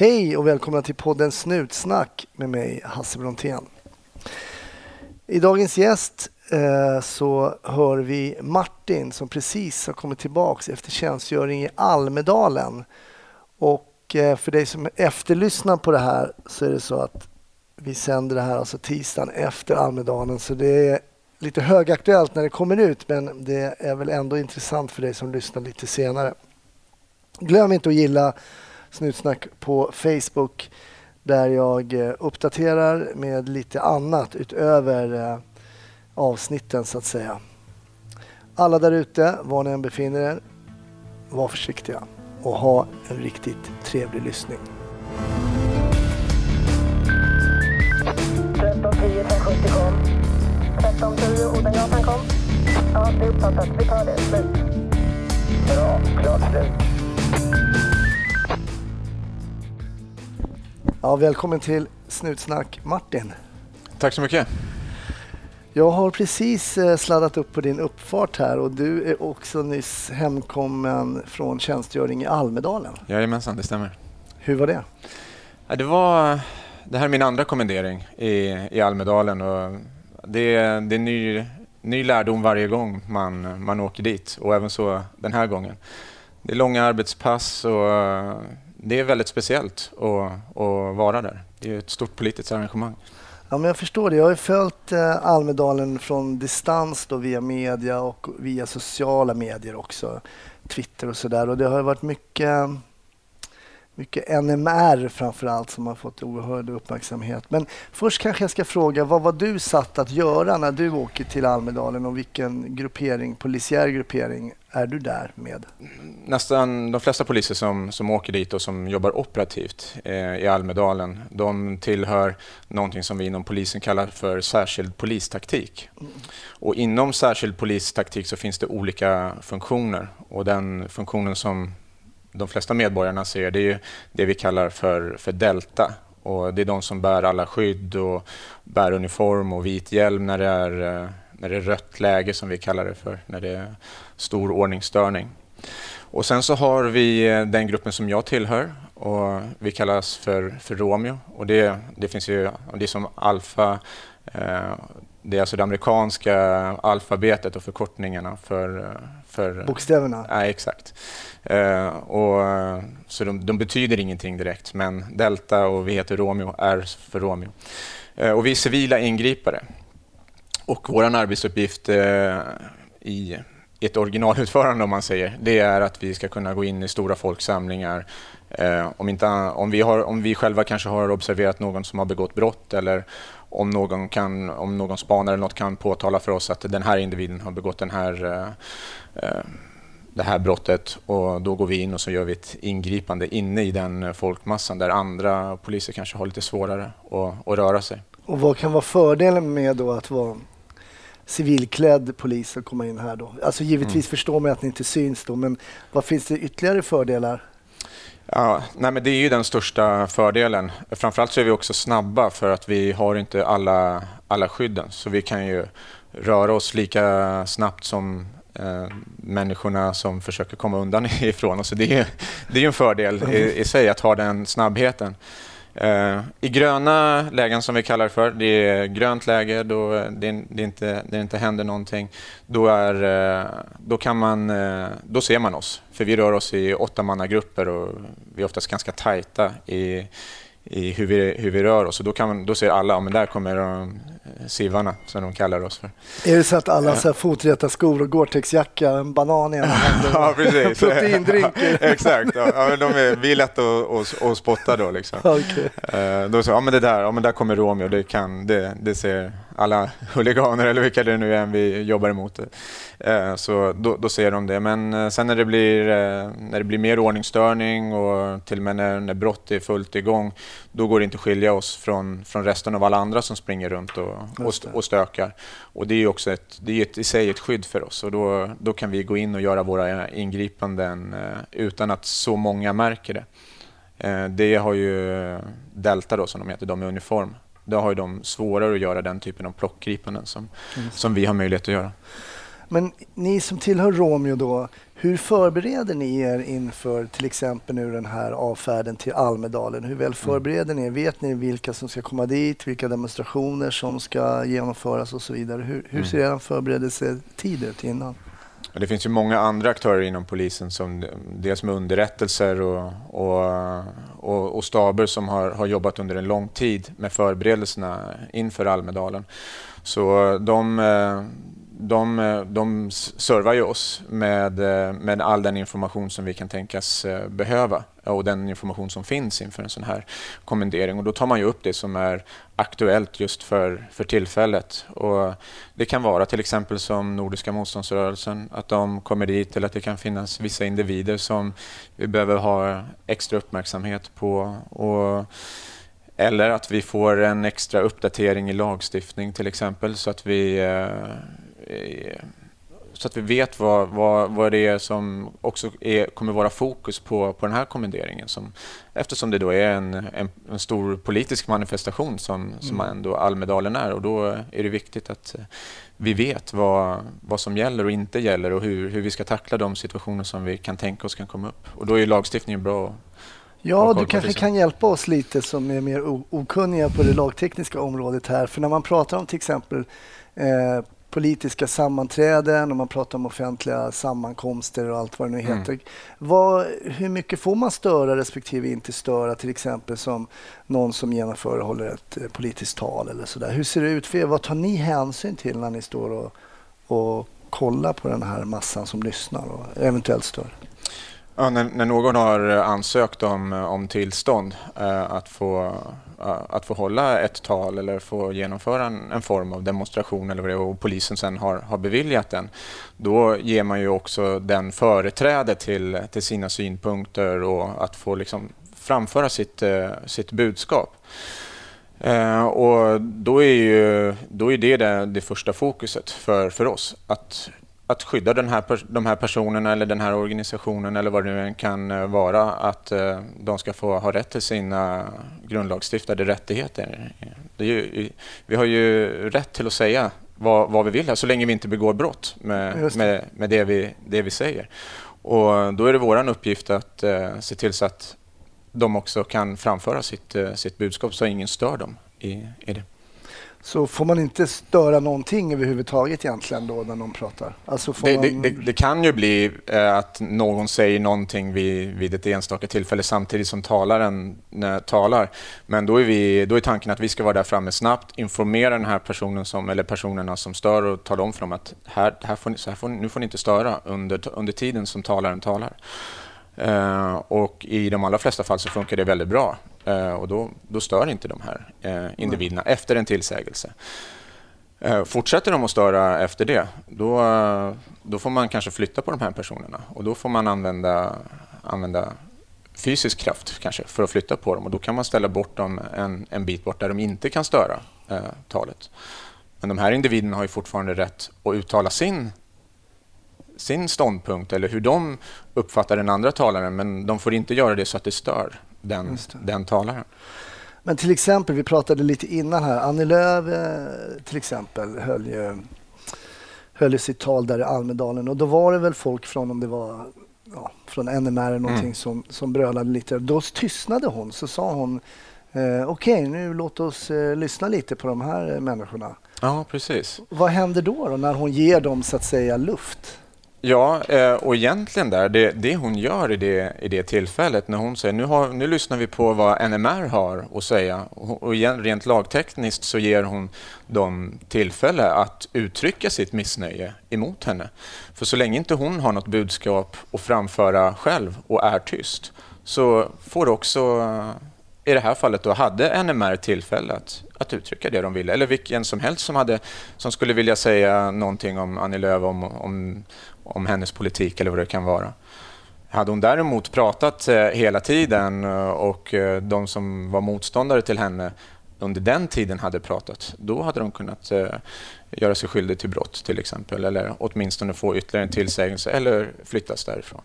Hej och välkomna till podden Snutsnack med mig Hasse Brontén. I dagens gäst eh, så hör vi Martin som precis har kommit tillbaks efter tjänstgöring i Almedalen. Och eh, för dig som efterlyssnar på det här så är det så att vi sänder det här alltså tisdagen efter Almedalen så det är lite högaktuellt när det kommer ut men det är väl ändå intressant för dig som lyssnar lite senare. Glöm inte att gilla Snutsnack på Facebook där jag eh, uppdaterar med lite annat utöver eh, avsnitten så att säga. Alla där ute, var ni än befinner er, var försiktiga och ha en riktigt trevlig lyssning. 1310 1070 kom. 1310 Odengatan kom. Ja, det är uppfattat. Vi tar det. Slut. Bra. Klart slut. Ja, välkommen till Snutsnack Martin. Tack så mycket. Jag har precis eh, sladdat upp på din uppfart här och du är också nyss hemkommen från tjänstgöring i Almedalen. Jajamensan, det stämmer. Hur var det? Ja, det, var, det här är min andra kommendering i, i Almedalen. Och det, är, det är ny, ny lärdom varje gång man, man åker dit och även så den här gången. Det är långa arbetspass och det är väldigt speciellt att, att vara där. Det är ett stort politiskt arrangemang. Ja, men jag förstår det. Jag har följt eh, Almedalen från distans då via media och via sociala medier också. Twitter och sådär. Och det har varit mycket, mycket NMR framför allt som har fått oerhörd uppmärksamhet. Men först kanske jag ska fråga, vad var du satt att göra när du åker till Almedalen och vilken gruppering, polisiär gruppering är du där med? Nästan de flesta poliser som, som åker dit och som jobbar operativt eh, i Almedalen, de tillhör någonting som vi inom polisen kallar för särskild polistaktik. Och inom särskild polistaktik så finns det olika funktioner och den funktionen som de flesta medborgarna ser det är det vi kallar för, för Delta. Och det är de som bär alla skydd och bär uniform och vit hjälm när det är, eh, när det är rött läge som vi kallar det för, när det är stor ordningsstörning. Och sen så har vi eh, den gruppen som jag tillhör och vi kallas för, för Romeo. Och det, det finns ju, det är som alfa, eh, det är alltså det amerikanska alfabetet och förkortningarna för... för Bokstäverna? Ja, exakt. Eh, och, eh, så de, de, betyder ingenting direkt, men Delta och vi heter Romeo, R för Romeo. Eh, och vi är civila ingripare. Och vår arbetsuppgift eh, i ett originalutförande om man säger, det är att vi ska kunna gå in i stora folksamlingar. Eh, om, inte, om, vi har, om vi själva kanske har observerat någon som har begått brott eller om någon, kan, om någon spanare eller något kan påtala för oss att den här individen har begått den här, eh, eh, det här brottet och då går vi in och så gör vi ett ingripande inne i den folkmassan där andra poliser kanske har lite svårare att, att röra sig. Och vad kan vara fördelen med då att vara civilklädd polis och komma in här då? Alltså givetvis mm. förstår man att ni inte syns då, men vad finns det ytterligare fördelar? Ja, nej men det är ju den största fördelen. Framförallt så är vi också snabba för att vi har inte alla, alla skydden. Så vi kan ju röra oss lika snabbt som eh, människorna som försöker komma undan ifrån oss. Så det är, det är en fördel i, i sig att ha den snabbheten. Eh, I gröna lägen som vi kallar det för, det är grönt läge då eh, det, det, inte, det inte händer någonting, då, är, eh, då, kan man, då ser man oss. För vi rör oss i åttamannagrupper och vi är oftast ganska tajta i, i hur vi, hur vi rör oss. Och då, kan då ser alla, men där kommer de sivarna som de kallar oss för. Är det så att alla har foträta skor och Gore-Tex-jacka, en banan i ena handen ja, precis. proteindrinkar? Exakt, ja, de är, vi är lätta att, att, spotta då. Liksom. Okay. Uh, då så, ja men det där, ja, men där kommer Romeo, det, kan, det, det ser alla huliganer eller vilka det nu är vi jobbar emot. Uh, så då, då ser de det. Men uh, sen när det, blir, när det blir mer ordningsstörning och till och med när, när brott är fullt igång, då går det inte att skilja oss från, från resten av alla andra som springer runt och, och, och stökar. Och det är också ett, det är ett, i sig ett skydd för oss och då, då kan vi gå in och göra våra ingripanden utan att så många märker det. Eh, det har ju Delta då, som de heter, de med uniform. Då har ju de svårare att göra den typen av plockgripanden som, mm. som vi har möjlighet att göra. Men ni som tillhör Romeo då, hur förbereder ni er inför till exempel nu den här avfärden till Almedalen? Hur väl Mm. förbereder ni er? Vet ni vilka som ska komma dit, vilka demonstrationer som ska genomföras och så vidare? Hur, hur Mm. ser er förberedelsetid ut innan? Det finns ju många andra aktörer inom polisen, som dels med underrättelser och, och, och, och staber som har, har jobbat under en lång tid med förberedelserna inför Almedalen. Så de, eh, de, de servar ju oss med, eh, med all den information som vi kan tänkas eh, behöva eh, och den information som finns inför en sån här kommendering. Och då tar man ju upp det som är aktuellt just för, för tillfället. Och det kan vara till exempel som Nordiska motståndsrörelsen, att de kommer dit eller att det kan finnas vissa individer som vi behöver ha extra uppmärksamhet på. Och, eller att vi får en extra uppdatering i lagstiftning till exempel så att vi eh, så att vi vet vad, vad, vad det är som också är, kommer vara fokus på, på den här kommenderingen. Som, eftersom det då är en, en, en stor politisk manifestation som, som ändå Almedalen är. Och då är det viktigt att eh, vi vet vad, vad som gäller och inte gäller och hur, hur vi ska tackla de situationer som vi kan tänka oss kan komma upp. Och då är lagstiftningen bra. Ja, du kanske sen. kan hjälpa oss lite som är mer okunniga på det lagtekniska området här. För när man pratar om till exempel eh, politiska sammanträden och man pratar om offentliga sammankomster och allt vad det nu Mm. heter. Vad, hur mycket får man störa respektive inte störa till exempel som någon som genomför och håller ett eh, politiskt tal eller sådär. Hur ser det ut för er? Vad tar ni hänsyn till när ni står och, och kollar på den här massan som lyssnar och eventuellt stör? Ja, när, när någon har ansökt om, om tillstånd eh, att, få, eh, att få hålla ett tal eller få genomföra en, en form av demonstration eller vad det är, och polisen sen har, har beviljat den, då ger man ju också den företräde till, till sina synpunkter och att få liksom framföra sitt, eh, sitt budskap. Eh, och då är, ju, då är det, det det första fokuset för, för oss. Att, att skydda den här, de här personerna eller den här organisationen eller vad det nu kan eh, vara. Att eh, de ska få ha rätt till sina grundlagsstiftade rättigheter. Ju, vi har ju rätt till att säga vad, vad vi vill här, så länge vi inte begår brott med, det. med, med det, vi, det vi säger. Och då är det vår uppgift att eh, se till så att de också kan framföra sitt, eh, sitt budskap så ingen stör dem i, i det. Så får man inte störa någonting överhuvudtaget egentligen då när någon pratar? Alltså Det, man... det, det, det kan ju bli eh, att någon säger någonting vid, vid ett enstaka tillfälle samtidigt som talaren eh, talar. Men då är, vi, då är tanken att vi ska vara där framme snabbt, informera den här personen som, eller personerna som stör och tala om för dem att här, här får ni, så här får, nu får ni inte störa under, under tiden som talaren talar. Eh, och i de allra flesta fall så funkar det väldigt bra. Eh, och då, då stör inte de här eh, individerna efter en tillsägelse. Fortsätter de att störa efter det, då, då får man kanske flytta på de här personerna och då får man använda, använda fysisk kraft kanske för att flytta på dem och då kan man ställa bort dem en, en bit bort där de inte kan störa eh, talet. Men de här individerna har ju fortfarande rätt att uttala sin, sin ståndpunkt eller hur de uppfattar den andra talaren men de får inte göra det så att det stör den, det. den talaren. Men till exempel, vi pratade lite innan här. Annie Lööf eh, till exempel höll ju, höll ju sitt tal där i Almedalen och då var det väl folk från, om det var ja, från NMR eller någonting Mm. som, som brölade lite. Då tystnade hon, så sa hon eh, okej, nu låt oss eh, lyssna lite på de här eh, människorna. Ja, precis. Vad händer då, då när hon ger dem så att säga luft? Ja, eh, och egentligen där, det, det hon gör i det, i det tillfället när hon säger nu, har, nu lyssnar vi på vad NMR har att säga och, och rent lagtekniskt så ger hon dem tillfälle att uttrycka sitt missnöje emot henne. För så länge inte hon har något budskap att framföra själv och är tyst så får också i det här fallet då hade NMR tillfälle att, att uttrycka det de ville. Eller vilken som helst som, hade, som skulle vilja säga någonting om Annie Lööf, om, om, om hennes politik eller vad det kan vara. Hade hon däremot pratat eh, hela tiden eh, och eh, de som var motståndare till henne under den tiden hade pratat, då hade de kunnat göra sig skyldig till brott till exempel. Eller åtminstone få ytterligare en tillsägelse eller flyttas därifrån.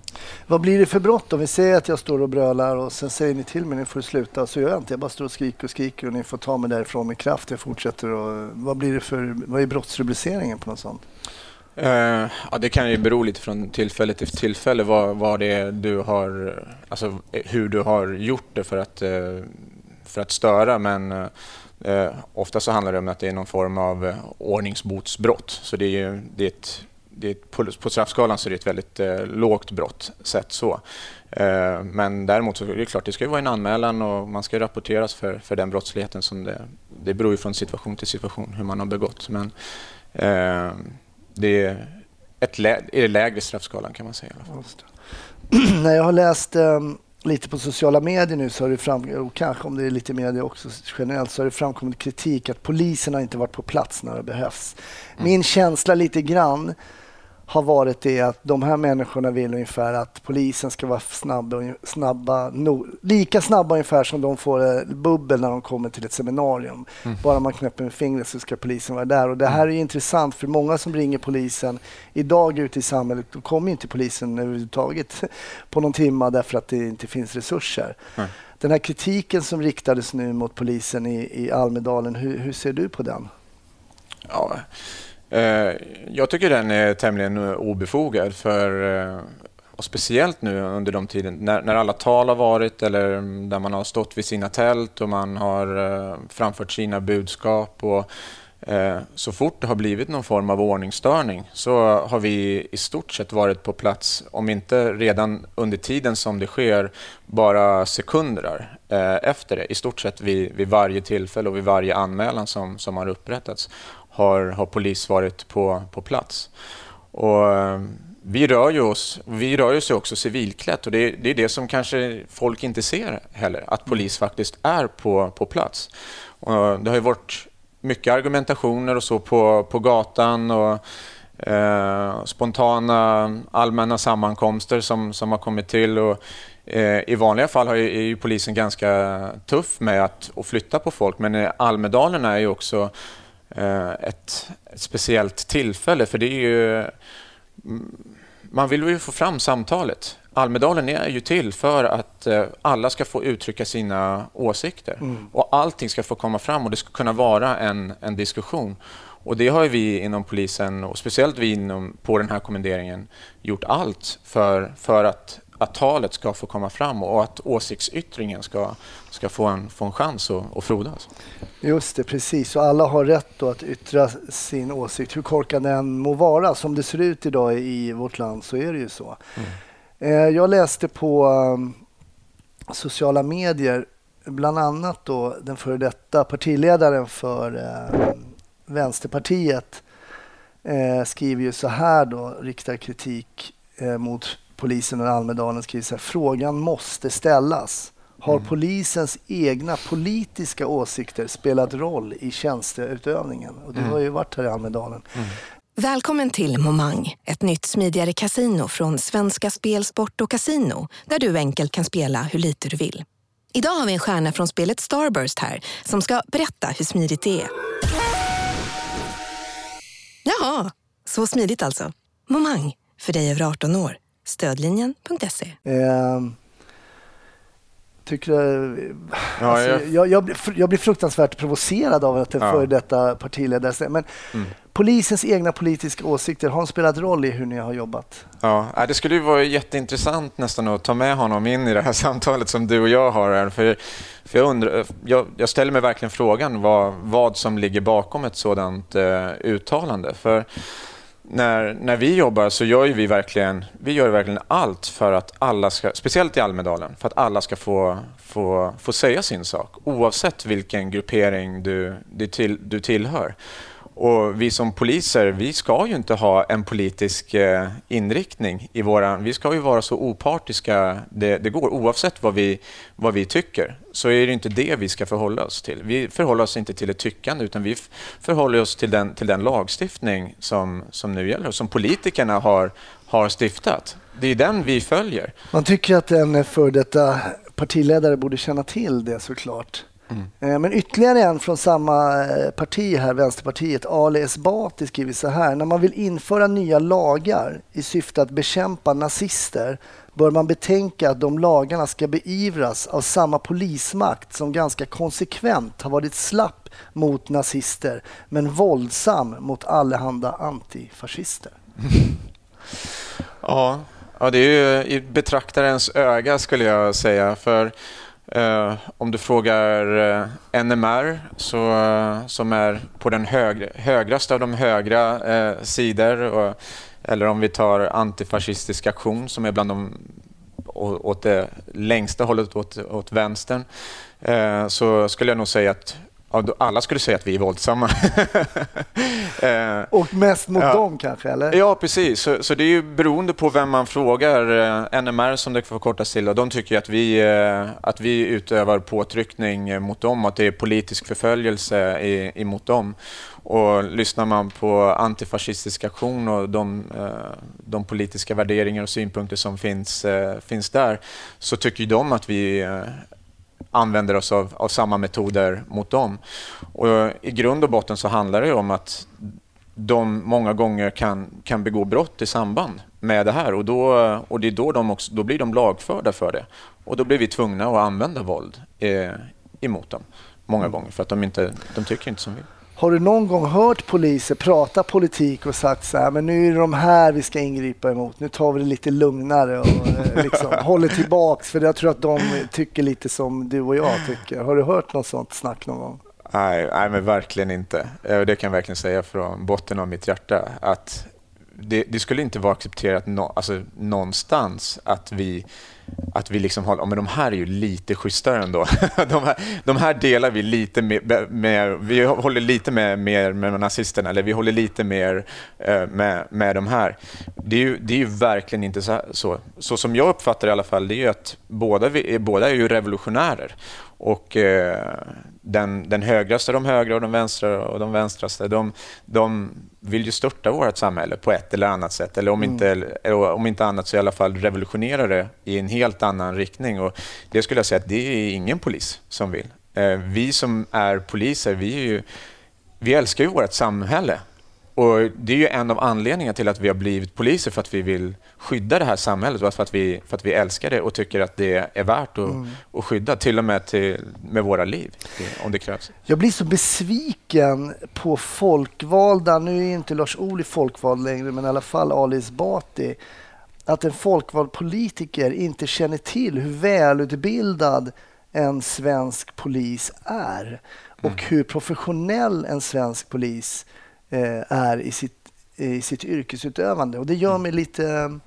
Vad blir det för brott om vi säger att jag står och brölar och sen säger ni till mig nu får du sluta så gör jag inte. Jag bara står och skriker och skriker och ni får ta mig därifrån med kraft. Jag fortsätter och vad blir det för, vad är brottsrubriceringen på något sånt? Uh, ja, det kan ju bero lite från tillfälle till tillfälle vad, vad det är du har, alltså hur du har gjort det för att, uh, för att störa. Men uh, ofta så handlar det om att det är någon form av ordningsbotsbrott. Så det är ju det är ett, det är ett, på, på straffskalan så är det ett väldigt lågt brott sett så. Men däremot så är det klart, det ska ju vara en anmälan och man ska rapporteras för, för den brottsligheten som det, det beror ju från situation till situation hur man har begått. Men det är ett lä är lägre straffskalan kan man säga. I alla fall. När jag har läst um, lite på sociala medier nu så har det fram, och kanske om det är lite media också generellt, så har det framkommit kritik att polisen har inte varit på plats när det behövs. Mm. Min känsla lite grann har varit det att de här människorna vill ungefär att polisen ska vara snabba, snabba no, lika snabba ungefär som de får eh, bubbel när de kommer till ett seminarium. Mm. Bara man knäpper med fingret så ska polisen vara där. Och det här mm. är intressant för många som ringer polisen idag ute i samhället, då kommer inte polisen överhuvudtaget på någon timma därför att det inte finns resurser. Mm. Den här kritiken som riktades nu mot polisen i, i Almedalen, hur, hur ser du på den? Ja, Eh, jag tycker den är tämligen obefogad för eh, och speciellt nu under de tider när, när, alla tal har varit eller där man har stått vid sina tält och man har eh, framfört sina budskap. Och, så fort det har blivit någon form av ordningsstörning så har vi i stort sett varit på plats, om inte redan under tiden som det sker, bara sekunder efter det. I stort sett vid, vid varje tillfälle och vid varje anmälan som, som har upprättats har, har polis varit på, på plats. Och, eh, vi rör ju oss, vi rör ju också civilklätt och det, det, är det som kanske folk inte ser heller, att polis faktiskt är på, på plats. Och det har ju varit mycket argumentationer och så på, på gatan och eh, spontana allmänna sammankomster som, som har kommit till. Och, eh, I vanliga fall har ju, är ju polisen ganska tuff med att, att flytta på folk men eh, Almedalen är ju också ett, ett speciellt tillfälle för det är ju... Man vill ju få fram samtalet. Almedalen är ju till för att eh, alla ska få uttrycka sina åsikter mm. och allting ska få komma fram och det ska kunna vara en, en diskussion. Och det har vi inom polisen och speciellt vi inom, på den här kommenderingen gjort allt för, för att att talet ska få komma fram och att åsiktsyttringen ska, ska få, en, få en chans att, att frodas. Just det, precis. Och alla har rätt att yttra sin åsikt, hur korkad den må vara. Som det ser ut idag i vårt land så är det ju så. Mm. Eh, jag läste på um, sociala medier, bland annat då den före detta partiledaren för eh, Vänsterpartiet eh, skriver ju så här då, riktar kritik mot polisen och Almedalen skriver så här, frågan måste ställas. Har mm. polisens egna politiska åsikter spelat roll i tjänsteutövningen? Och du mm. har ju varit här i Almedalen. Mm. Välkommen till Momang, ett nytt smidigare kasino från Svenska Spel, Sport och Casino där du enkelt kan spela hur lite du vill. Idag har vi en stjärna från spelet Starburst här som ska berätta hur smidigt det är. Jaha, så smidigt alltså. Momang, för dig över 18 år. Stödlinjen.se. Eh, tycker jag, ja, alltså, jag, jag, blir, jag, blir fruktansvärt provocerad av att en ja. före detta partiledare Men mm. polisens egna politiska åsikter, har de spelat roll i hur ni har jobbat? Ja, det skulle ju vara jätteintressant nästan att ta med honom in i det här samtalet som du och jag har här. För, för jag, undrar, jag, jag ställer mig verkligen frågan vad, vad som ligger bakom ett sådant uh, uttalande. För när, när vi jobbar så gör vi verkligen, vi gör verkligen allt för att alla ska, speciellt i Almedalen, för att alla ska få, få, få säga sin sak oavsett vilken gruppering du, du, till, du tillhör. Och vi som poliser, vi ska ju inte ha en politisk eh, inriktning i våran... Vi ska ju vara så opartiska det, det, går. Oavsett vad vi, vad vi tycker så är det inte det vi ska förhålla oss till. Vi förhåller oss inte till ett tyckande utan vi förhåller oss till den, till den lagstiftning som, som nu gäller och som politikerna har, har stiftat. Det är den vi följer. Man tycker att en för detta partiledare borde känna till det såklart. Mm. Eh, men ytterligare en från samma eh, parti här, Vänsterpartiet, Ali Esbati skriver så här. När man vill införa nya lagar i syfte att bekämpa nazister bör man betänka att de lagarna ska beivras av samma polismakt som ganska konsekvent har varit slapp mot nazister men våldsam mot allehanda antifascister. Ja, ja det är ju i betraktarens öga skulle jag säga. För Eh, om du frågar eh, NMR så, eh, som är på den hög, högraste av de högra eh, sidor och, eller om vi tar antifascistisk aktion som är bland de åt det längsta hållet åt, åt vänstern eh, så skulle jag nog säga att alla skulle säga att vi är våldsamma. Eh, och mest mot ja. dem kanske? Eller? Ja, precis. Så, så, det är ju beroende på vem man frågar. Eh, NMR som det förkortas till, de tycker att vi, eh, att vi utövar påtryckning mot dem, att det är politisk förföljelse emot dem. Och lyssnar man på antifascistisk aktion och de, de politiska värderingar och synpunkter som finns, finns där så tycker de att vi använder oss av, av samma metoder mot dem. Och I grund och botten så handlar det om att de många gånger kan, kan begå brott i samband med det här och, då, och det är då, de också, då blir de lagförda för det. Och då blir vi tvungna att använda våld eh, emot dem många gånger för att de, inte, de tycker inte som vi. Har du någon gång hört poliser prata politik och sagt så här, men nu är det de här vi ska ingripa emot. Nu tar vi det lite lugnare och eh, liksom håller tillbaks. För jag tror att de tycker lite som du och jag tycker. Har du hört något sånt snack någon gång? Nej, nej men verkligen inte. Eh, det kan jag verkligen säga från botten av mitt hjärta. Att det, det skulle inte vara accepterat no, alltså, någonstans att vi att vi liksom har, men de här är ju lite schysstare ändå. De här, de här delar vi lite med, med, vi håller lite med, mer med nazisterna, eller vi håller lite mer eh, med, med de här. Det är ju, det är ju verkligen inte så, så. Så som jag uppfattar det i alla fall, det är ju att båda, vi, båda är ju revolutionärer. Och eh, den, den högraste de högra och de vänstra och de vänstraste, de, de vill ju störta vårt samhälle på ett eller annat sätt. Eller om, mm. inte, om inte annat så i alla fall revolutionera det i en helt annan riktning. Och det skulle jag säga att det är ingen polis som vill. Eh, vi som är poliser, vi, är ju, vi älskar ju vårt samhälle. Och Det är ju en av anledningarna till att vi har blivit poliser, för att vi vill skydda det här samhället för att vi, för att vi älskar det och tycker att det är värt att, mm. att skydda, till och med till, med våra liv, om det krävs. Jag blir så besviken på folkvalda, nu är inte Lars Ohly folkvald längre, men i alla fall Ali Esbati, att en folkvald politiker inte känner till hur välutbildad en svensk polis är och mm. hur professionell en svensk polis är i sitt, i sitt yrkesutövande. Och det gör mig lite,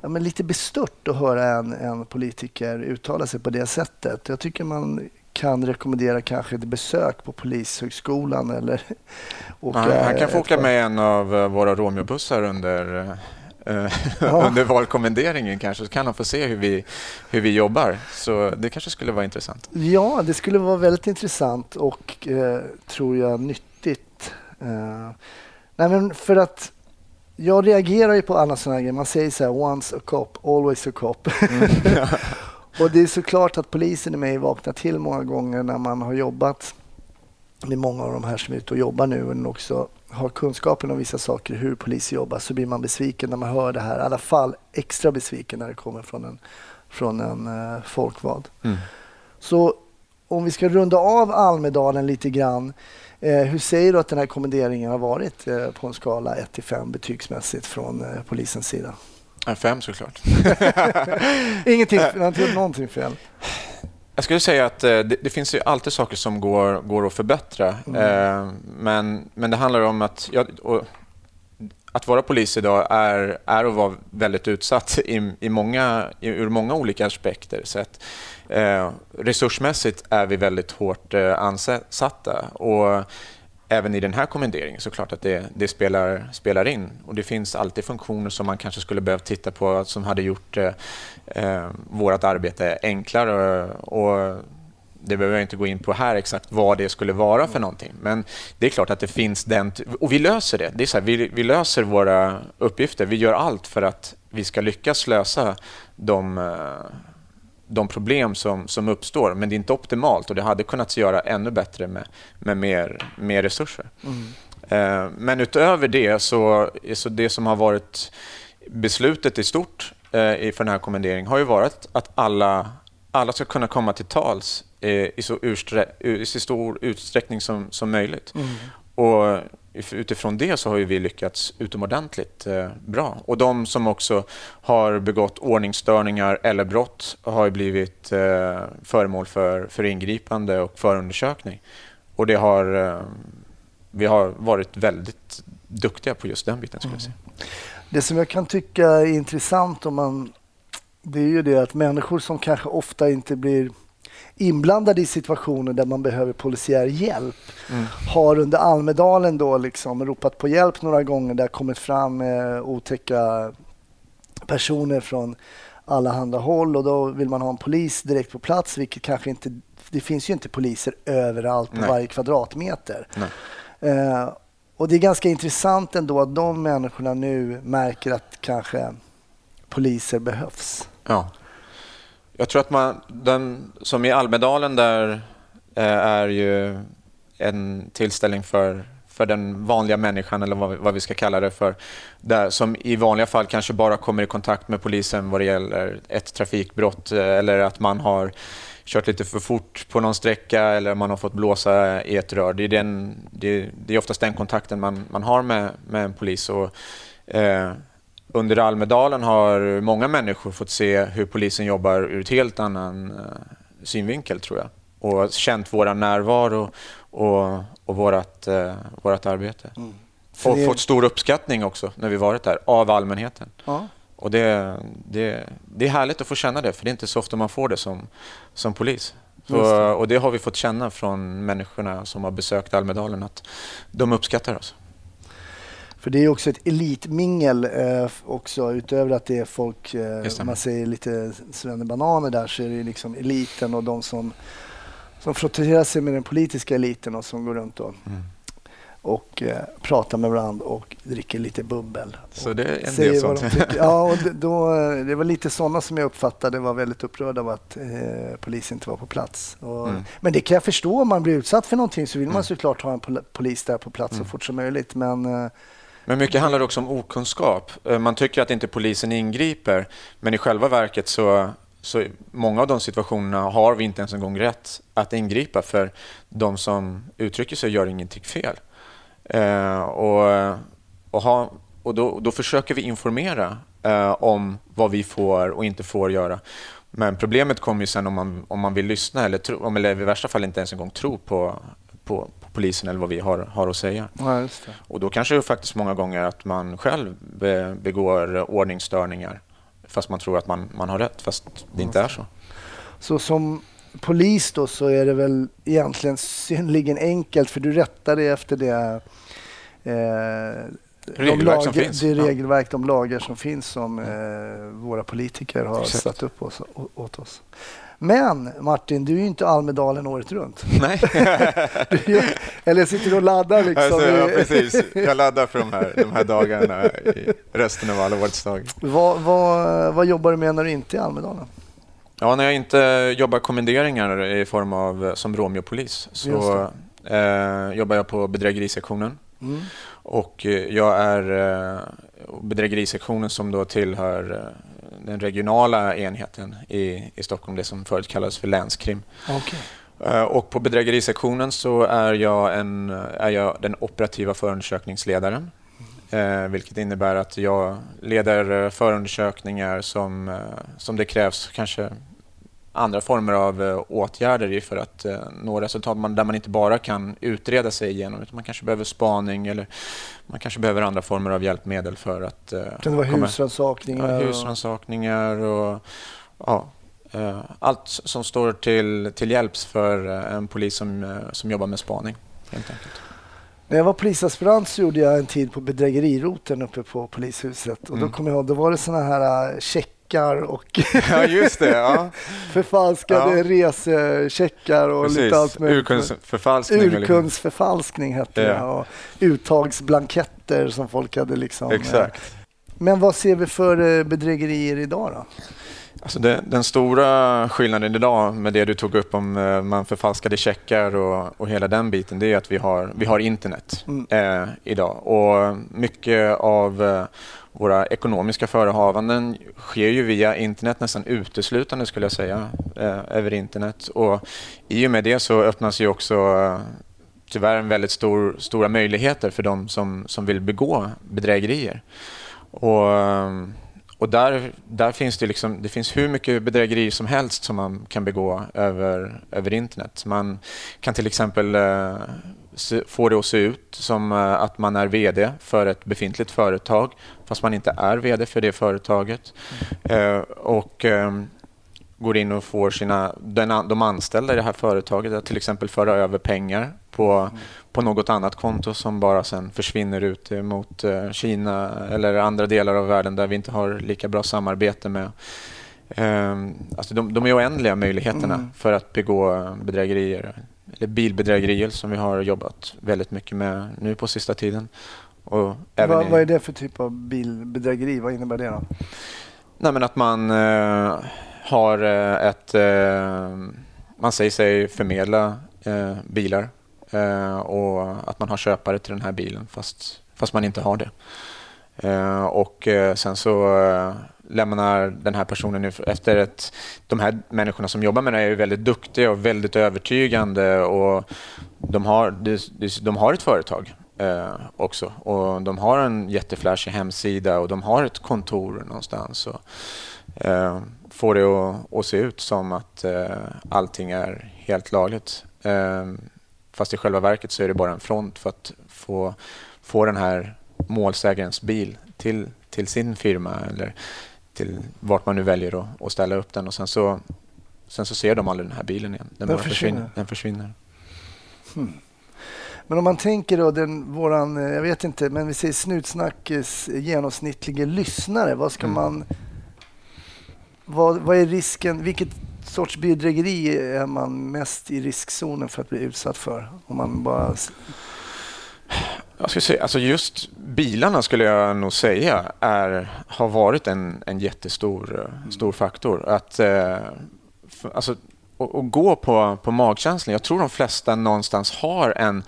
ja, men lite bestört att höra en, en politiker uttala sig på det sättet. Jag tycker man kan rekommendera kanske ett besök på Polishögskolan eller åka han, han kan få åka med en av eh, våra Romeobussar under eh, ja. under valkommenderingen kanske, så kan han få se hur vi, hur vi jobbar. Så det kanske skulle vara intressant. Ja, det skulle vara väldigt intressant och eh, tror jag nyttigt Uh, nej men för att jag reagerar ju på alla sådana grejer. Man säger så här, once a cop, always a cop. Mm. och det är såklart att polisen i mig vaknar till många gånger när man har jobbat med många av de här som är ute och jobbar nu men också har kunskapen om vissa saker, hur poliser jobbar, så blir man besviken när man hör det här. I alla fall extra besviken när det kommer från en, från en uh, folkvald. Mm. Så om vi ska runda av Almedalen lite grann hur säger du att den här kommenderingen har varit eh, på en skala 1 till 5 betygsmässigt från eh, polisens sida? Fem såklart. Ingenting, jag har inte gjort någonting fel. Jag skulle säga att det, det, finns ju alltid saker som går, går att förbättra. Mm. men, men det handlar om att... Ja, att vara polis idag är, är att vara väldigt utsatt i, i många, i, ur många olika aspekter. Så att, Eh, resursmässigt är vi väldigt hårt eh, ansatta och även i den här kommenderingen så klart att det, det, spelar, spelar in. Och det finns alltid funktioner som man kanske skulle behövt titta på som hade gjort eh, eh vårt arbete enklare. Och det behöver jag inte gå in på här exakt vad det skulle vara för någonting. Men det är klart att det finns den... Och vi löser det. det är så här, vi, vi löser våra uppgifter. Vi gör allt för att vi ska lyckas lösa de de problem som, som uppstår. Men det är inte optimalt och det hade kunnat göra ännu bättre med, med mer, mer resurser. Mm. Eh, men utöver det så, så det som har varit beslutet i stort eh, för den här kommenderingen har ju varit att alla, alla ska kunna komma till tals eh, i, så i så stor utsträckning som, som möjligt. Mm. Och utifrån det så har ju vi lyckats utomordentligt eh, bra. Och de som också har begått ordningsstörningar eller brott har ju blivit eh, föremål för, för ingripande och förundersökning. Och det har, eh, vi har varit väldigt duktiga på just den biten. Skulle jag säga. Det som jag kan tycka är intressant om man, det är ju det att människor som kanske ofta inte blir inblandade i situationer där man behöver polisiär hjälp Mm. har under Almedalen då liksom ropat på hjälp några gånger. Det har kommit fram eh, otäcka personer från alla handa håll och då vill man ha en polis direkt på plats vilket kanske inte det finns ju inte poliser överallt på Nej. varje kvadratmeter. Eh, och det är ganska intressant ändå att de människorna nu märker att kanske poliser behövs. Ja. Jag tror att man, den, som i Almedalen där eh, är ju en tillställning för, för den vanliga människan eller vad, vi- vad vi ska kalla det för. Där, som i vanliga fall kanske bara kommer i kontakt med polisen vad det gäller ett trafikbrott eh, eller att man har kört lite för fort på någon sträcka eller man har fått blåsa i ett rör. Det är, den, det, det är oftast den kontakten man, man har med, med en polis. Och, eh, under Almedalen har många människor fått se hur polisen jobbar ur ett helt annan eh, synvinkel tror jag. Och känt vår närvaro och, och vårt, eh, vårt arbete. För Och det- fått stor uppskattning också när vi varit där av allmänheten. Ja. Och det, det, det är härligt att få känna det, för det är inte så ofta man får det som, som polis. Så, och det har vi fått känna från människorna som har besökt Almedalen, att de uppskattar oss. För det är också ett elitmingel eh, också utöver att det är folk, eh, man säger lite svennebananer där så är det liksom eliten och de som, som frotterar sig med den politiska eliten och som går runt och, Mm. och eh, pratar med varandra och dricker lite bubbel. Så det är en del sånt. de. Ja, och det, då, eh, det var lite sådana som jag uppfattade var väldigt upprörda av att eh, polisen inte var på plats. Och, Mm. Men det kan jag förstå, om man blir utsatt för någonting så vill man Mm. såklart ha en pol- polis där på plats så fort som möjligt. Men eh, men mycket handlar också om okunskap. Eh, man tycker att inte polisen ingriper, men i själva verket så, så många av de situationerna har vi inte ens en gång rätt att ingripa för de som uttrycker sig gör ingenting fel. Eh, och och, ha, och då, då försöker vi informera eh, om vad vi får och inte får göra. Men problemet kommer ju sen om man, om man vill lyssna eller, tro, eller i värsta fall inte ens en gång tro på, på, på polisen eller vad vi har, har att säga. ja. Och då kanske det faktiskt många gånger att man själv be, begår ordningsstörningar fast man tror att man, man har rätt, fast det inte är så. Så som polis då så är det väl egentligen synnerligen enkelt för du rättar dig efter det eh, Regelverk de som finns. Det regelverk, de lagar som finns som eh, våra politiker har Exakt. satt upp oss, åt oss. Men Martin, du är ju inte Almedalen året runt. Nej, ju, eller sitter du och laddar liksom? alltså, ja, precis. Jag laddar för de här, de här dagarna i resten av alla årets dagar. vad, vad, vad jobbar du med när du inte är i Almedalen? Ja, när jag inte jobbar kommenderingar i form av eh, som Romeopolis så eh, jobbar jag på bedrägerisektionen. Mm. Och eh, jag är eh, bedrägerisektionen som då tillhör eh, den regionala enheten i, i Stockholm, det som förut kallades för länskrim. Okej. Eh, Och på bedrägerisektionen så är jag, en, är jag den operativa förundersökningsledaren. Eh, vilket innebär att jag leder eh, förundersökningar som, eh, som det krävs kanske andra former av eh, åtgärder för att eh, nå resultat där man inte bara kan utreda sig igenom utan man kanske behöver spaning eller man kanske behöver andra former av hjälpmedel för att eh, Kan det vara husrannsakningar? Ja, och- husrannsakningar och ja, allt som står till, till hjälps för en polis som, som jobbar med spaning. Helt enkelt. När jag var polisaspirant så gjorde jag en tid på bedrägeriroten uppe på polishuset. Och då Mm. kommer jag ihåg, då var det såna här äh, checkar och Ja, just det. Ja. förfalskade Ja. resecheckar och Precis. lite allt möjligt. Urkundsförfalskning. Urkundsförfalskning hette Ja. det. Och uttagsblanketter som folk hade liksom. Exakt. Men vad ser vi för eh, bedrägerier idag då? Alltså det, den stora skillnaden idag med det du tog upp om eh, man förfalskade checkar och, och hela den biten, det är att vi har, vi har internet Mm. eh, idag. Och mycket av eh, våra ekonomiska förehavanden sker ju via internet nästan uteslutande skulle jag säga, eh, över internet. Och i och med det så öppnas ju också eh, tyvärr en väldigt stor, stora möjligheter för de som, som vill begå bedrägerier. Och, eh, och där, där finns det, liksom, det finns hur mycket bedrägerier som helst som man kan begå över, över internet. Man kan till exempel eh, eh, få det att se ut som eh, att man är VD för ett befintligt företag fast man inte är VD för det företaget. Mm. Eh, och eh, går in och får sina, den, de anställda i det här företaget att till exempel föra över pengar på, mm. på något annat konto som bara sen försvinner ut mot eh, Kina eller andra delar av världen där vi inte har lika bra samarbete med. Um, alltså de, de är oändliga möjligheterna mm. för att begå bedrägerier eller bilbedrägerier som vi har jobbat väldigt mycket med nu på sista tiden. Och även vad, vad är det för typ av bilbedrägeri? Vad innebär det då? Nej, men att man uh, har uh, ett... Uh, man säger sig förmedla bilar och att man har köpare till den här bilen fast, fast man inte har det. och sen så lämnar den här personen efter att De här människorna som jobbar med det är väldigt duktiga och väldigt övertygande och de har, de har ett företag eh, också och de har en jätteflashig hemsida och de har ett kontor någonstans och eh, får det att, att, se ut som att eh, allting är helt lagligt. Eh, fast i själva verket så är det bara en front för att få, få den här målsägarens bil till, till sin firma eller till vart man nu väljer att, att ställa upp den och sen så, sen så ser de aldrig den här bilen igen. Den, den försvinner. försvinner. Den försvinner. Hmm. Men om man tänker då den våran, eh, jag vet inte, men vi säger Snutsnackes genomsnittlige lyssnare. Vad ska mm. man... Vad, vad är risken? Vilket sorts bedrägeri är man mest i riskzonen för att bli utsatt för? Om man bara jag skulle säga, alltså just bilarna skulle jag nog säga är, har varit en, en jättestor mm. stor faktor. Att, eh, för, alltså, och, och, gå på, på magkänslan. Jag tror de flesta någonstans har, en,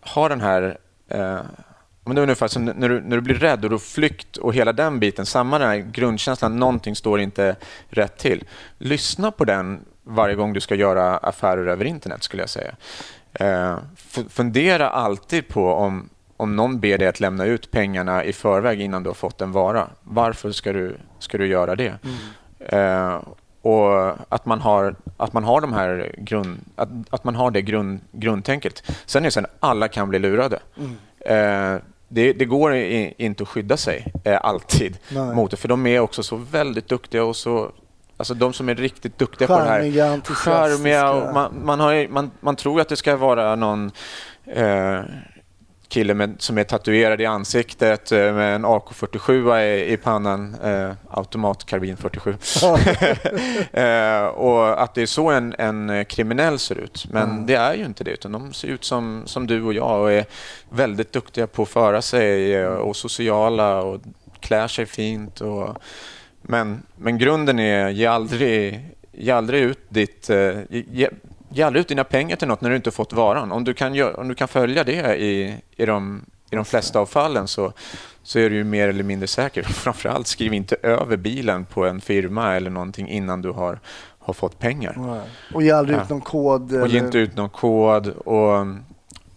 har den här eh, men det är ungefär som när du, när du blir rädd och du flykt och hela den biten, samma den här grundkänslan, någonting står inte rätt till. Lyssna på den varje gång du ska göra affärer över internet skulle jag säga. Eh, fundera alltid på om, om någon ber dig att lämna ut pengarna i förväg innan du har fått en vara. Varför ska du, ska du göra det? Mm. Eh, och att man har, att man har, de här grund, att, att man har det grund, grundtänket. Sen är det så att alla kan bli lurade. Mm. Eh, det, det, går i, inte att skydda sig eh, alltid Nej. mot det, för de är också så väldigt duktiga och så Alltså de som är riktigt duktiga Charmiga, på det här. Charmiga, man, man, har, man, man tror att det ska vara någon eh, kille med, som är tatuerad i ansiktet eh, med en AK47 i, i pannan, eh, automatkarbin 47. eh, och att det är så en, en kriminell ser ut. Men mm. det är ju inte det, utan de ser ut som, som du och jag och är väldigt duktiga på att föra sig eh, och sociala och klär sig fint. och men, men grunden är ge aldrig, ge aldrig ut ditt... Eh, ge, ge aldrig ut dina pengar till något när du inte fått varan. Om du kan, om du kan följa det i, i, de, i de flesta av fallen så, så är du mer eller mindre säker. Framförallt skriv inte över bilen på en firma eller någonting innan du har, har fått pengar. Och ge aldrig ja. ut någon kod. Och ge inte ut någon kod. Och,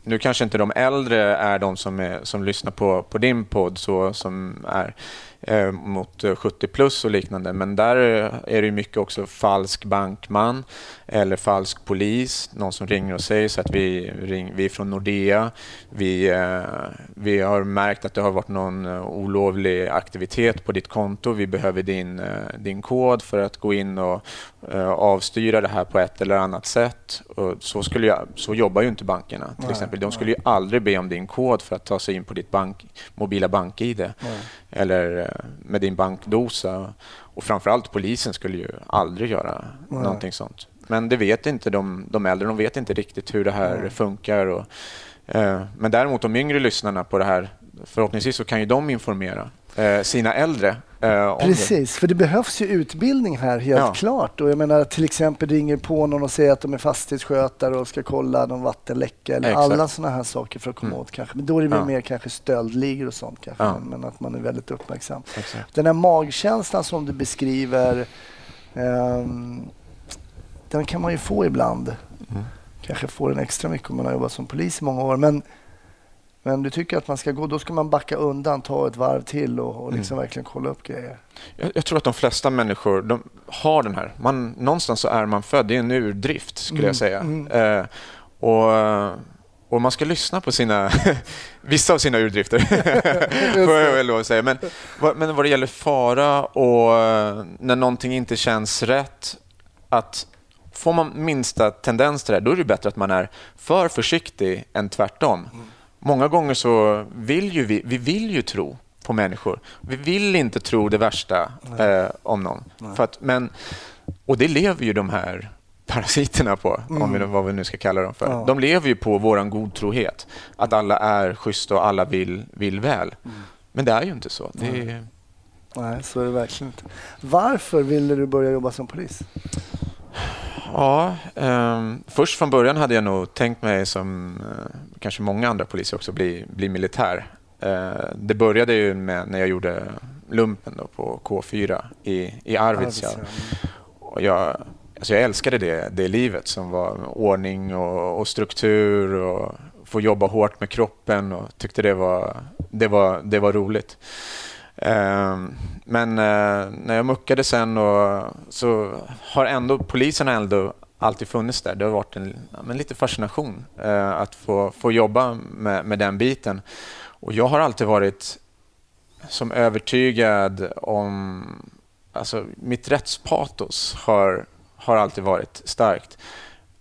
nu kanske inte de äldre är de som, är, som lyssnar på, på din podd så, som är eh, mot 70 plus och liknande. Men där är det mycket också falsk bankman eller falsk polis. Någon som ringer och säger så att vi, ring, vi är från Nordea. Vi, eh, vi har märkt att det har varit någon eh, olovlig aktivitet på ditt konto. Vi behöver din, eh, din kod för att gå in och eh, avstyra det här på ett eller annat sätt. Och så, skulle jag, så jobbar ju inte bankerna. till nej, exempel. De skulle ju aldrig be om din kod för att ta sig in på ditt bank, mobila bank-id. Eller eh, med din bankdosa. Och framförallt polisen skulle ju aldrig göra Nej. någonting sånt. Men det vet inte de, de äldre. De vet inte riktigt hur det här Nej. funkar. Och, eh, men däremot de yngre lyssnarna på det här, förhoppningsvis så kan ju de informera eh, sina äldre Eh, Precis, för det behövs ju utbildning här helt ja. klart. Och jag menar till exempel ringer på någon och säger att de är fastighetsskötare och ska kolla någon vattenläcka eller Exakt. alla sådana här saker för att komma mm. åt kanske. Men då är det ja. mer kanske stöldligor och sånt kanske. Ja. Men, att man är väldigt uppmärksam. Exakt. Den här magkänslan som du beskriver, um, den kan man ju få ibland. Mm. kanske får en extra mycket om man har jobbat som polis i många år. Men, men du tycker att man ska gå, då ska man backa undan, ta ett varv till och, och liksom verkligen kolla upp grejer. Jag, jag tror att de flesta människor de har den här. Man, någonstans så är man född. Det är en urdrift, skulle jag säga. Eh, och, och man ska lyssna på sina, vissa av sina urdrifter, får jag väl lov att säga. Men, men vad det gäller fara och eh, när någonting inte känns rätt, att får man minsta tendens till det, då är det bättre att man är för försiktig än tvärtom. Många gånger så vill ju vi, vi vill ju tro på människor. Vi vill inte tro det värsta eh, om någon. Att, men, och det lever ju de här parasiterna på, om vi, vad vi nu ska kalla dem för. Ja. De lever ju på vår godtrohet, att alla är schyssta och alla vill, vill väl. Men det är ju inte så. Det är, Nej, så är det verkligen inte. Varför ville du börja jobba som polis? Ja, ehm, först från början hade jag nog tänkt mig som eh, kanske många andra poliser också bli, bli militär. Eh, det började ju med när jag gjorde lumpen då på K4 i, i Arvidsjaur. Och jag, alltså jag älskade det, det livet som var ordning och, och struktur och få jobba hårt med kroppen och tyckte det var, det var, det var roligt. Ehm, men eh, när jag muckade sen och, så har ändå polisen ändå alltid funnits där. Det har varit en ja, men lite fascination eh, att få, få jobba med, med den biten. Och jag har alltid varit som övertygad om... Alltså, mitt rättspatos har, har alltid varit starkt.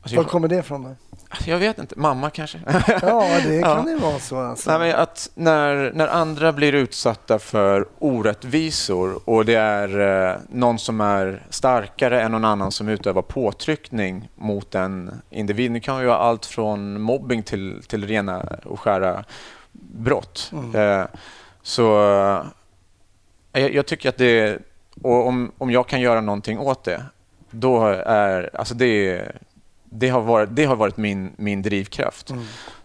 Alltså, Var kommer det ifrån då? Jag vet inte, mamma kanske? Ja, det kan Ja. det vara så. Alltså. Nej, att när, när andra blir utsatta för orättvisor och det är eh, någon som är starkare än någon annan som utövar påtryckning mot en individ. Det kan ju vara allt från mobbing till, till rena och skära brott. Eh, så eh, jag, tycker att det och om, om jag kan göra någonting åt det, då är alltså det, det har varit, det har varit min, min drivkraft.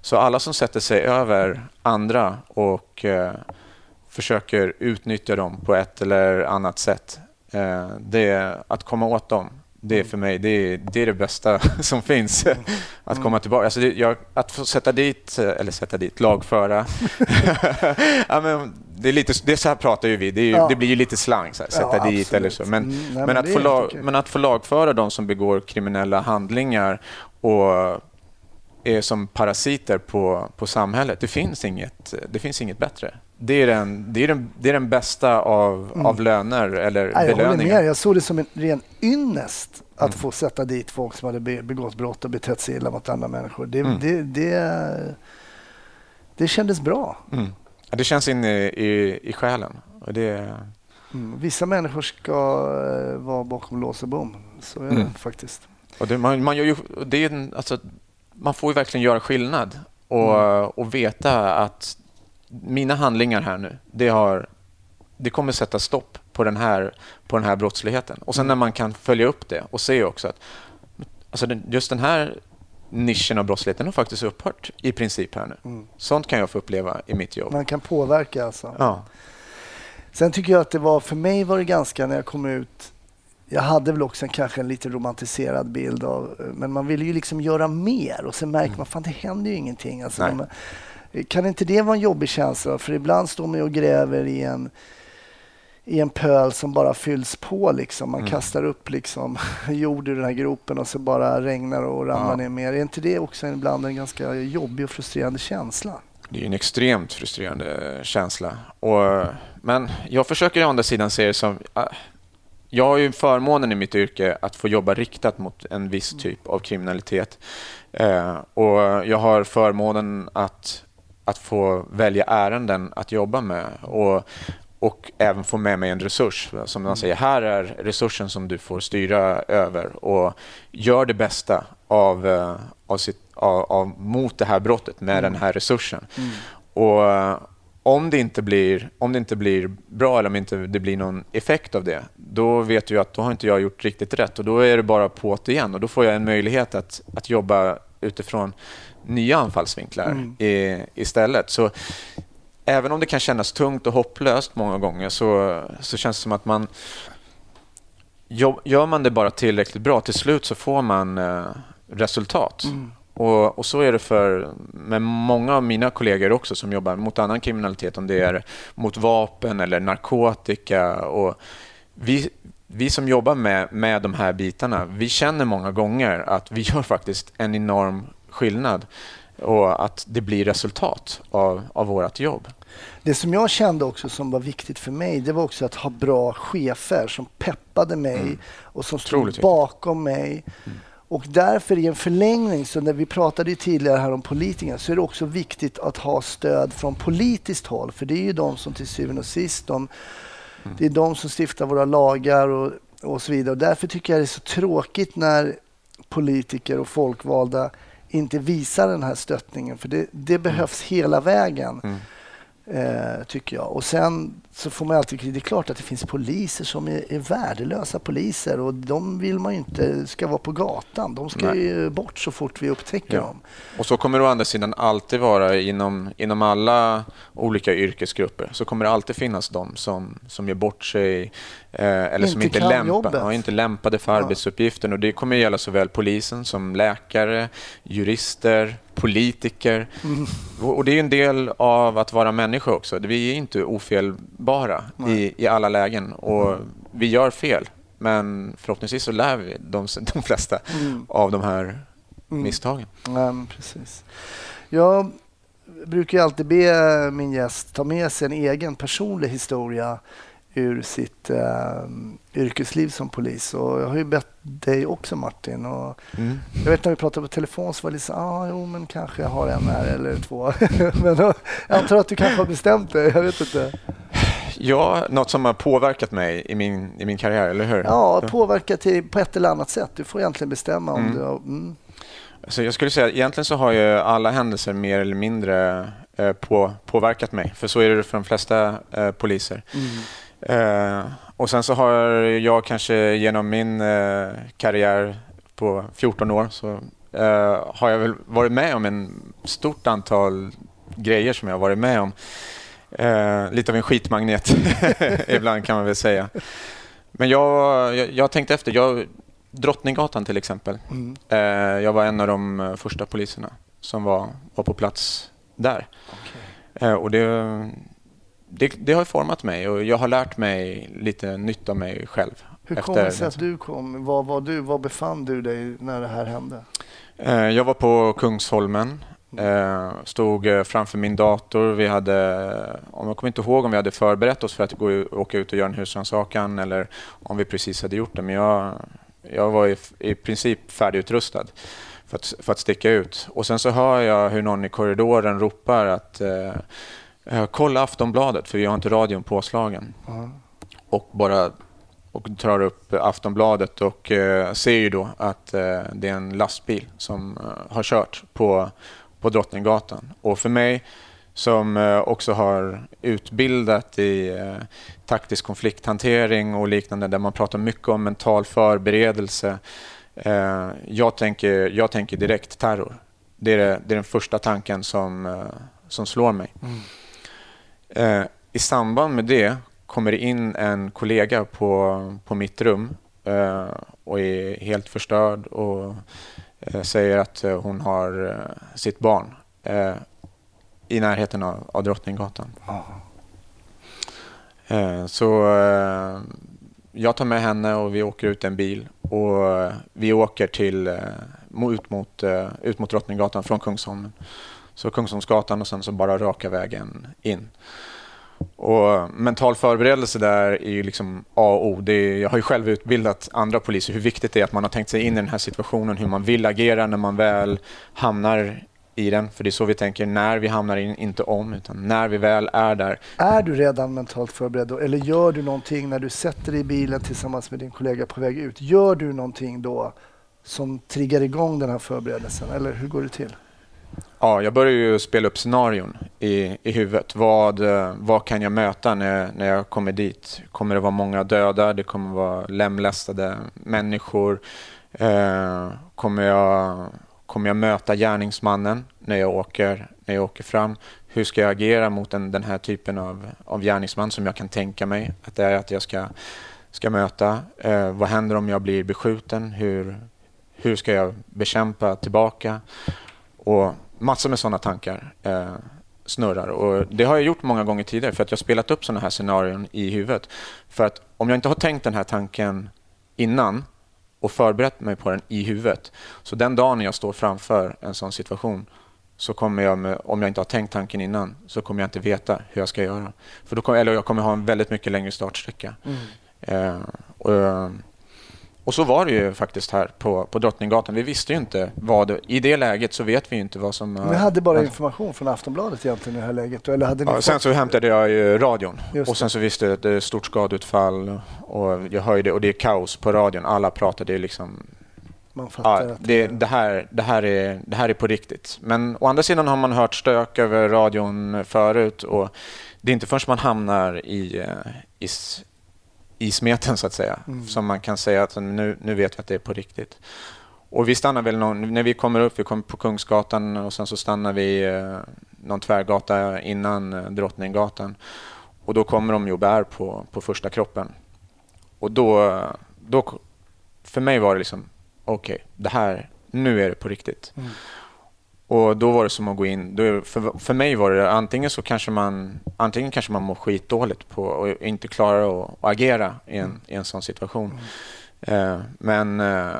Så alla som sätter sig över andra och eh, försöker utnyttja dem på ett eller annat sätt, eh, det, att komma åt dem, det är för mig det är, det, är det bästa som finns. Att komma tillbaka. Alltså det, jag, att få sätta dit, eh, eller sätta dit, lagföra. ja, men det, är lite, det är så här pratar ju vi. Det, ju, Ja. det blir ju lite slang, så här, Ja, sätta dit absolut. eller så. Men, Mm, nej, men, att få lag, men att få lagföra de som begår kriminella handlingar och är som parasiter på, på samhället. Det finns inget, det finns inget bättre. Det är den, det är den, det är den bästa av, av löner eller Mm. Nej, jag belöningar. med. Jag såg det som en ren ynnest att Mm. få sätta dit folk som hade be- begått brott och betett sig illa mot andra människor. Det, Mm. det, det, det kändes bra. Mm. Det känns in i, i, i själen. Och det, Mm. Vissa människor ska eh, vara bakom lås och bom. Så är Mm. det faktiskt. och det, man, man, gör ju, det är en, alltså, man får ju verkligen göra skillnad och, Mm. och veta att mina handlingar här nu, det, har, det kommer sätta stopp på den, här, på den här brottsligheten. Och Mm. sen när man kan följa upp det och se också att alltså just den här nischen av brottsligheten har faktiskt upphört i princip här nu. Mm. Sånt kan jag få uppleva i mitt jobb. Man kan påverka alltså. Ja. Sen tycker jag att det var, för mig var det ganska när jag kom ut, jag hade väl också en, kanske en lite romantiserad bild av, men man ville ju liksom göra mer och sen märker man, fan det händer ju ingenting. Alltså, man, kan inte det vara en jobbig känsla? För ibland står man ju och gräver i en, i en pöl som bara fylls på liksom. Man Mm. kastar upp liksom jord ur den här gropen och så bara regnar och ramlar Ja. ner mer. Är inte det också ibland en ganska jobbig och frustrerande känsla? Det är en extremt frustrerande känsla. Och, men jag försöker å andra sidan se det som... ah, Jag har ju förmånen i mitt yrke att få jobba riktat mot en viss typ av kriminalitet. Eh, och jag har förmånen att, att få välja ärenden att jobba med. Och, och även få med mig en resurs. Som man säger, här är resursen som du får styra över. Och gör det bästa av, eh, av sitt, av, av, mot det här brottet med den här resursen. Och eh, om det, inte blir, om det inte blir bra eller om inte det blir någon effekt av det, då vet jag att då har inte jag gjort riktigt rätt och då är det bara på det igen och då får jag en möjlighet att, att jobba utifrån nya anfallsvinklar i, istället. Så även om det kan kännas tungt och hopplöst många gånger så, så känns det som att man gör man det bara tillräckligt bra till slut så får man eh, resultat. Och, och, så är det för med många av mina kollegor också som jobbar mot annan kriminalitet, om det är mot vapen eller narkotika. Och vi, vi som jobbar med, med de här bitarna, vi känner många gånger att vi gör faktiskt en enorm skillnad och att det blir resultat av, av vårt jobb. Det som jag kände också som var viktigt för mig, det var också att ha bra chefer som peppade mig mm. och som stod bakom mig. Mm. Och därför i en förlängning, så när vi pratade tidigare här om politiker, så är det också viktigt att ha stöd från politiskt håll. För det är ju de som till syvende och sist, de, mm. det är de som stiftar våra lagar och, och så vidare. Och därför tycker jag det är så tråkigt när politiker och folkvalda inte visar den här stöttningen. För det, det behövs hela vägen. Eh, tycker jag. Och sen så får man alltid Det är klart att det finns poliser som är, är värdelösa poliser och de vill man ju inte ska vara på gatan. De ska Nej. ju bort så fort vi upptäcker ja. dem. Och så kommer det å andra sidan alltid vara inom, inom alla olika yrkesgrupper så kommer det alltid finnas de som, som gör bort sig eh, eller inte som inte, lämpa, ja, inte lämpade för ja. arbetsuppgiften. Och det kommer gälla såväl polisen som läkare, jurister, politiker. Mm. Och det är en del av att vara människa också. Vi är inte ofelbara i, i alla lägen och mm. vi gör fel. Men förhoppningsvis så lär vi de, de flesta mm. av de här mm. misstagen. Ja, precis. Jag brukar alltid be min gäst ta med sig en egen personlig historia ur sitt uh, yrkesliv som polis. Och jag har ju bett dig också Martin. Och mm. Jag vet när vi pratade på telefon så var det lite så ah, jo men kanske jag har en här eller två. men då, jag antar att du kanske har bestämt dig, jag vet inte. Ja, något som har påverkat mig i min, i min karriär, eller hur? Ja, påverkat till, på ett eller annat sätt. Du får egentligen bestämma om mm. du... Mm. Alltså jag skulle säga egentligen så har ju alla händelser mer eller mindre eh, på, påverkat mig. För så är det för de flesta eh, poliser. Mm. Eh, och sen så har jag kanske genom min eh, karriär på 14 år så eh, har jag väl varit med om en stort antal grejer som jag har varit med om. Eh, lite av en skitmagnet ibland kan man väl säga. Men jag, jag, jag tänkte efter. Jag, Drottninggatan till exempel. Mm. Eh, jag var en av de första poliserna som var, var på plats där. Okay. och det det, det, har format mig och jag har lärt mig lite nytt av mig själv. Hur kom det sig att du kom? Var, var, du, var befann du dig när det här hände? Eh, jag var på Kungsholmen. Eh, stod eh, framför min dator. Vi hade, om jag kommer inte ihåg om vi hade förberett oss för att gå, åka ut och göra en husrannsakan eller om vi precis hade gjort det. Men jag, jag var i, i princip färdigutrustad för att, för att sticka ut. Och sen så hör jag hur någon i korridoren ropar att Eh, kolla Aftonbladet, för vi har inte radion påslagen. Mm. Och bara och drar upp Aftonbladet och eh, ser ju då att eh, det är en lastbil som eh, har kört på, på Drottninggatan. Och för mig som eh, också har utbildat i eh, taktisk konflikthantering och liknande där man pratar mycket om mental förberedelse. jag, tänker, jag tänker direkt terror. Det är, det, det är den första tanken som, som slår mig. Mm. Eh, I samband med det kommer det in en kollega på, på mitt rum eh, och är helt förstörd och eh, säger att eh, hon har eh, sitt barn eh, i närheten av, av Drottninggatan. så jag tar med henne och vi åker ut en bil och vi åker till, ut, mot, ut mot Drottninggatan från Kungsholmen. Så Kungsholmsgatan och sen så bara raka vägen in. Och eh, mental förberedelse där är ju liksom A och O. Är, jag har ju själv utbildat andra poliser hur viktigt det är att man har tänkt sig in i den här situationen, hur man vill agera när man väl hamnar i den. För det är så vi tänker när vi hamnar in, inte om, utan när vi väl är där. Är du redan mentalt förberedd då? Eller gör du någonting när du sätter dig i bilen tillsammans med din kollega på väg ut? Gör du någonting då som triggar igång den här förberedelsen? Eller hur går det till? Ja, jag börjar ju spela upp scenarion i, i huvudet. Vad, eh, vad kan jag möta när, när jag kommer dit? Kommer det vara många döda? Det kommer vara lemlästade människor? Eh, kommer, jag, kommer jag möta gärningsmannen när jag åker, när jag åker fram? Hur ska jag agera mot den, den här typen av, av gärningsman som jag kan tänka mig att det är att jag ska, ska möta? Eh, vad händer om jag blir beskjuten? Hur, hur ska jag bekämpa tillbaka? Och massor med sådana tankar eh, snurrar. Och det har jag gjort många gånger tidigare för att jag har spelat upp sådana här scenarion i huvudet. För att om jag inte har tänkt den här tanken innan och förberett mig på den i huvudet. Så den dagen jag står framför en sån situation så kommer jag, med, om jag inte har tänkt tanken innan, så kommer jag inte veta hur jag ska göra. För då kommer, eller jag kommer ha en väldigt mycket längre startsträcka. Mm. Eh, och, och så var det ju faktiskt här på, på Drottninggatan. Vi visste ju inte vad det, I det läget så vet vi inte vad som... Ni hade bara information från Aftonbladet egentligen i det här läget? Eller hade ni ja, sen så hämtade jag ju radion och sen så visste jag att det är stort skadeutfall och jag hörde och det är kaos på radion. Alla pratade liksom... Man fattar ja, att det, det, här, det, här är, det här är på riktigt. Men å andra sidan har man hört stök över radion förut och det är inte förrän man hamnar i, eh, i i smeten så att säga. Mm. Som man kan säga att nu, nu vet vi att det är på riktigt. Och vi stannar väl någon, när vi kommer upp, vi kommer på Kungsgatan och sen så stannar vi eh, någon tvärgata innan eh, Drottninggatan. Och då kommer de ju bär på, på första kroppen. Och då, då, för mig var det liksom, okej, okay, det här, nu är det på riktigt. Mm. Och då var det som att gå in, då, för, för mig var det antingen så kanske man, antingen kanske man mår skitdåligt på och inte klarar att, att agera i en, mm. i en sån situation. Mm. Eh, men eh,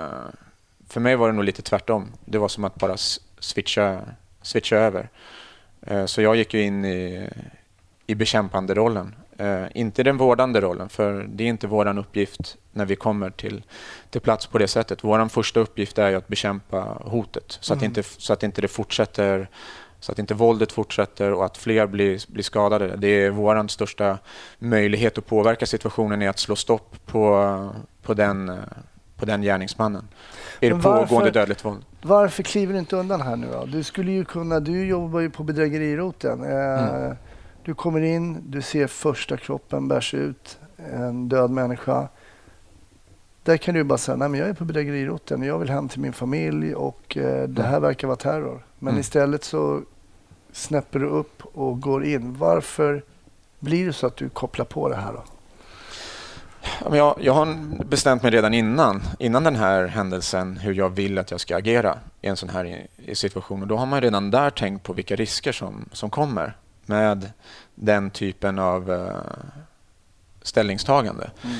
för mig var det nog lite tvärtom. Det var som att bara switcha, switcha över. Eh, så jag gick ju in i, i bekämpande Eh, inte den vårdande rollen, för det är inte vår uppgift när vi kommer till, till plats på det sättet. Vår första uppgift är att bekämpa hotet så, mm. att, inte, så att inte det fortsätter så att inte våldet fortsätter och att fler blir, blir skadade. Det är vår största möjlighet att påverka situationen är att slå stopp på, på, den, på den gärningsmannen. Är det pågående dödligt våld. Varför kliver du inte undan här nu då? Du skulle ju kunna, du jobbar ju på bedrägeriroten. Eh, mm. Du kommer in, du ser första kroppen bärs ut, en död människa. Där kan du bara säga, nej men jag är på bedrägeriroteln, jag vill hem till min familj och eh, det här verkar vara terror. Men mm. istället så snäpper du upp och går in. Varför blir det så att du kopplar på det här då? Jag, jag har bestämt mig redan innan, innan den här händelsen hur jag vill att jag ska agera i en sån här situation. Och då har man redan där tänkt på vilka risker som, som kommer med den typen av uh, ställningstagande. Mm.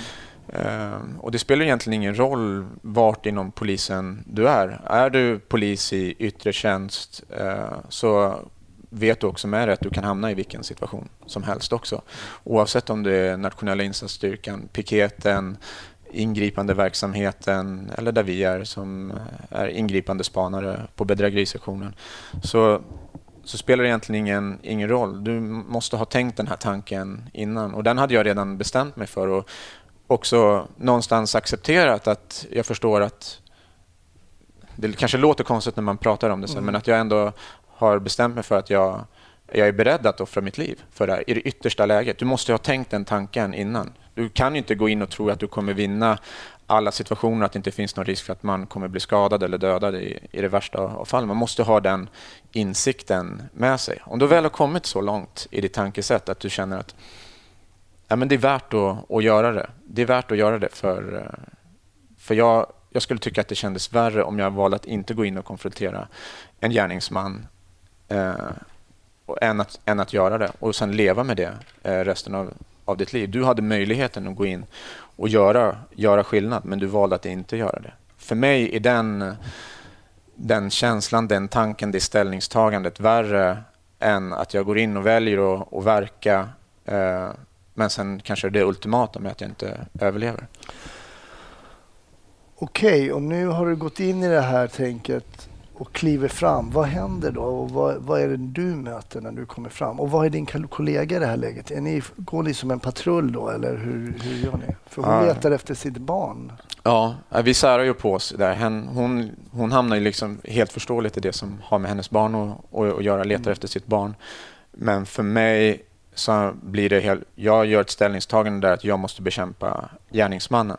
Uh, och Det spelar egentligen ingen roll vart inom polisen du är. Är du polis i yttre tjänst uh, så vet du också med dig att du kan hamna i vilken situation som helst också. Oavsett om det är nationella insatsstyrkan, piketen, ingripande verksamheten eller där vi är som är ingripande spanare på bedrägerisektionen. Så så spelar det egentligen ingen, ingen roll. Du måste ha tänkt den här tanken innan och den hade jag redan bestämt mig för och också någonstans accepterat att jag förstår att det kanske låter konstigt när man pratar om det sen, mm. men att jag ändå har bestämt mig för att jag, jag är beredd att offra mitt liv för det här, i det yttersta läget. Du måste ha tänkt den tanken innan. Du kan inte gå in och tro att du kommer vinna alla situationer, att det inte finns någon risk för att man kommer bli skadad eller dödad i, i det värsta av fall. Man måste ha den insikten med sig. Om du väl har kommit så långt i ditt tankesätt att du känner att ja, men det är värt att, att göra det. Det är värt att göra det för, för jag, jag skulle tycka att det kändes värre om jag valde att inte gå in och konfrontera en gärningsman eh, än, att, än att göra det och sen leva med det eh, resten av, av ditt liv. Du hade möjligheten att gå in och göra, göra skillnad, men du valde att inte göra det. För mig är den, den känslan, den tanken, det ställningstagandet värre än att jag går in och väljer att, att verka eh, men sen kanske det ultimata med att jag inte överlever. Okej, okay, och nu har du gått in i det här tänket och kliver fram, vad händer då? Och vad, vad, är det du möter när du kommer fram? Och vad är din kollega i det här läget? Är ni, går ni som en patrull då eller hur, hur gör ni? För hon ja. letar efter sitt barn. Ja, vi särar ju på oss där. Hon, hon hamnar ju liksom helt förståeligt i det som har med hennes barn att, att göra, letar mm. efter sitt barn. Men för mig så blir det helt, jag gör ett ställningstagande där att jag måste bekämpa gärningsmannen.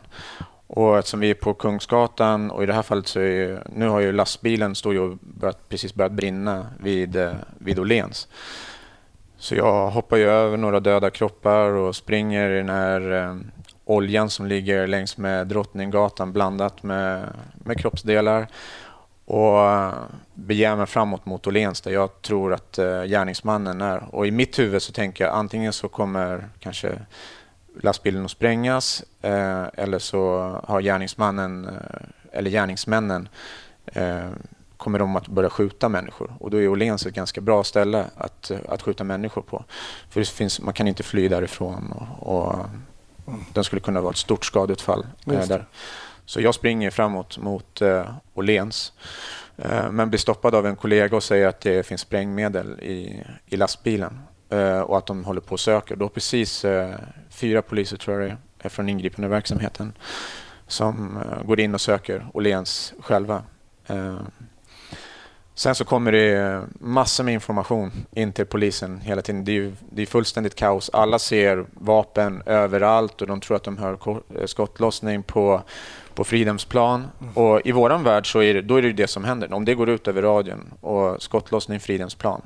Och eftersom vi är på Kungsgatan och i det här fallet så är nu har ju lastbilen står ju börjat, precis börjat brinna vid, eh, vid Åhléns. Så jag hoppar ju över några döda kroppar och springer i den här eh, oljan som ligger längs med Drottninggatan blandat med, med kroppsdelar. och eh, beger mig framåt mot Åhléns där jag tror att eh, gärningsmannen är. Och i mitt huvud så tänker jag antingen så kommer kanske lastbilen att sprängas eh, eller så har gärningsmannen eh, eller gärningsmännen eh, kommer de att börja skjuta människor. Och då är Åhléns ett ganska bra ställe att, att skjuta människor på. För det finns, man kan inte fly därifrån och, och den skulle kunna vara ett stort skadeutfall eh, där. Så jag springer framåt mot eh, Åhléns men blir stoppad av en kollega och säger att det finns sprängmedel i, i lastbilen och att de håller på och söker. Då precis eh, fyra poliser tror jag det är från ingripande verksamheten som eh, går in och söker Åhléns själva. Eh, sen så kommer det massor med information in till polisen hela tiden. Det är, det är fullständigt kaos. Alla ser vapen överallt och de tror att de hör skottlossning på på Fridhemsplan. Mm. Och I vår värld så är det, då är det det som händer. Om det går ut över radion och skottlossning Fridhemsplan,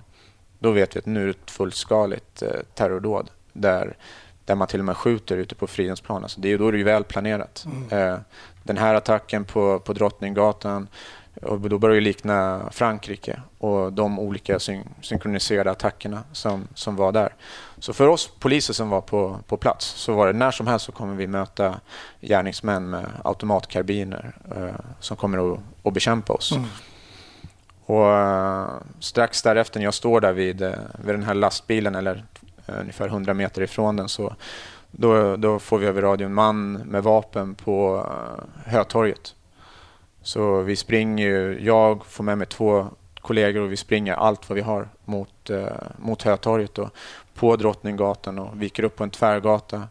då vet vi att nu är det ett fullskaligt eh, terrordåd där, där man till och med skjuter ute på Fridhemsplan. Alltså det, då är det ju väl planerat. Mm. Eh, den här attacken på, på Drottninggatan och då börjar det likna Frankrike och de olika syn synkroniserade attackerna som, som var där. Så för oss poliser som var på, på plats så var det när som helst så kommer vi möta gärningsmän med automatkarbiner eh, som kommer att, att bekämpa oss. Mm. Och eh, strax därefter när jag står där vid, eh, vid den här lastbilen eller eh, ungefär 100 meter ifrån den så då, då får vi över radion man med vapen på Hötorget så vi springer, jag får med mig två kollegor och vi springer allt vad vi har mot, eh, mot Hötorget då, på Drottninggatan och viker upp på en tvärgata.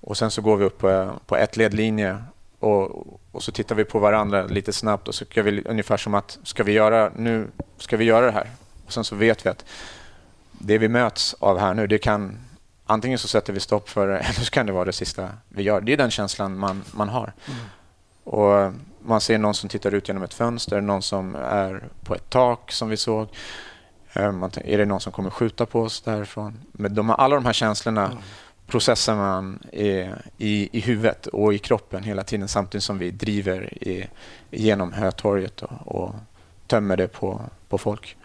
Och sen så går vi upp på, på ett ledlinje och, och så tittar vi på varandra lite snabbt och så ska vi ungefär som att ska vi göra, nu ska vi göra det här? Och sen så vet vi att det vi möts av här nu, det kan antingen så sätter vi stopp för det eller så kan det vara det sista vi gör. Det är den känslan man, man har. Mm. Och man ser någon som tittar ut genom ett fönster, någon som är på ett tak som vi såg. Eh, man, är det någon som kommer skjuta på oss därifrån? Men de, alla de här känslorna mm. Processar man i, i, i huvudet och i kroppen hela tiden samtidigt som vi driver i, genom Hötorget och, och tömmer det på, på folk.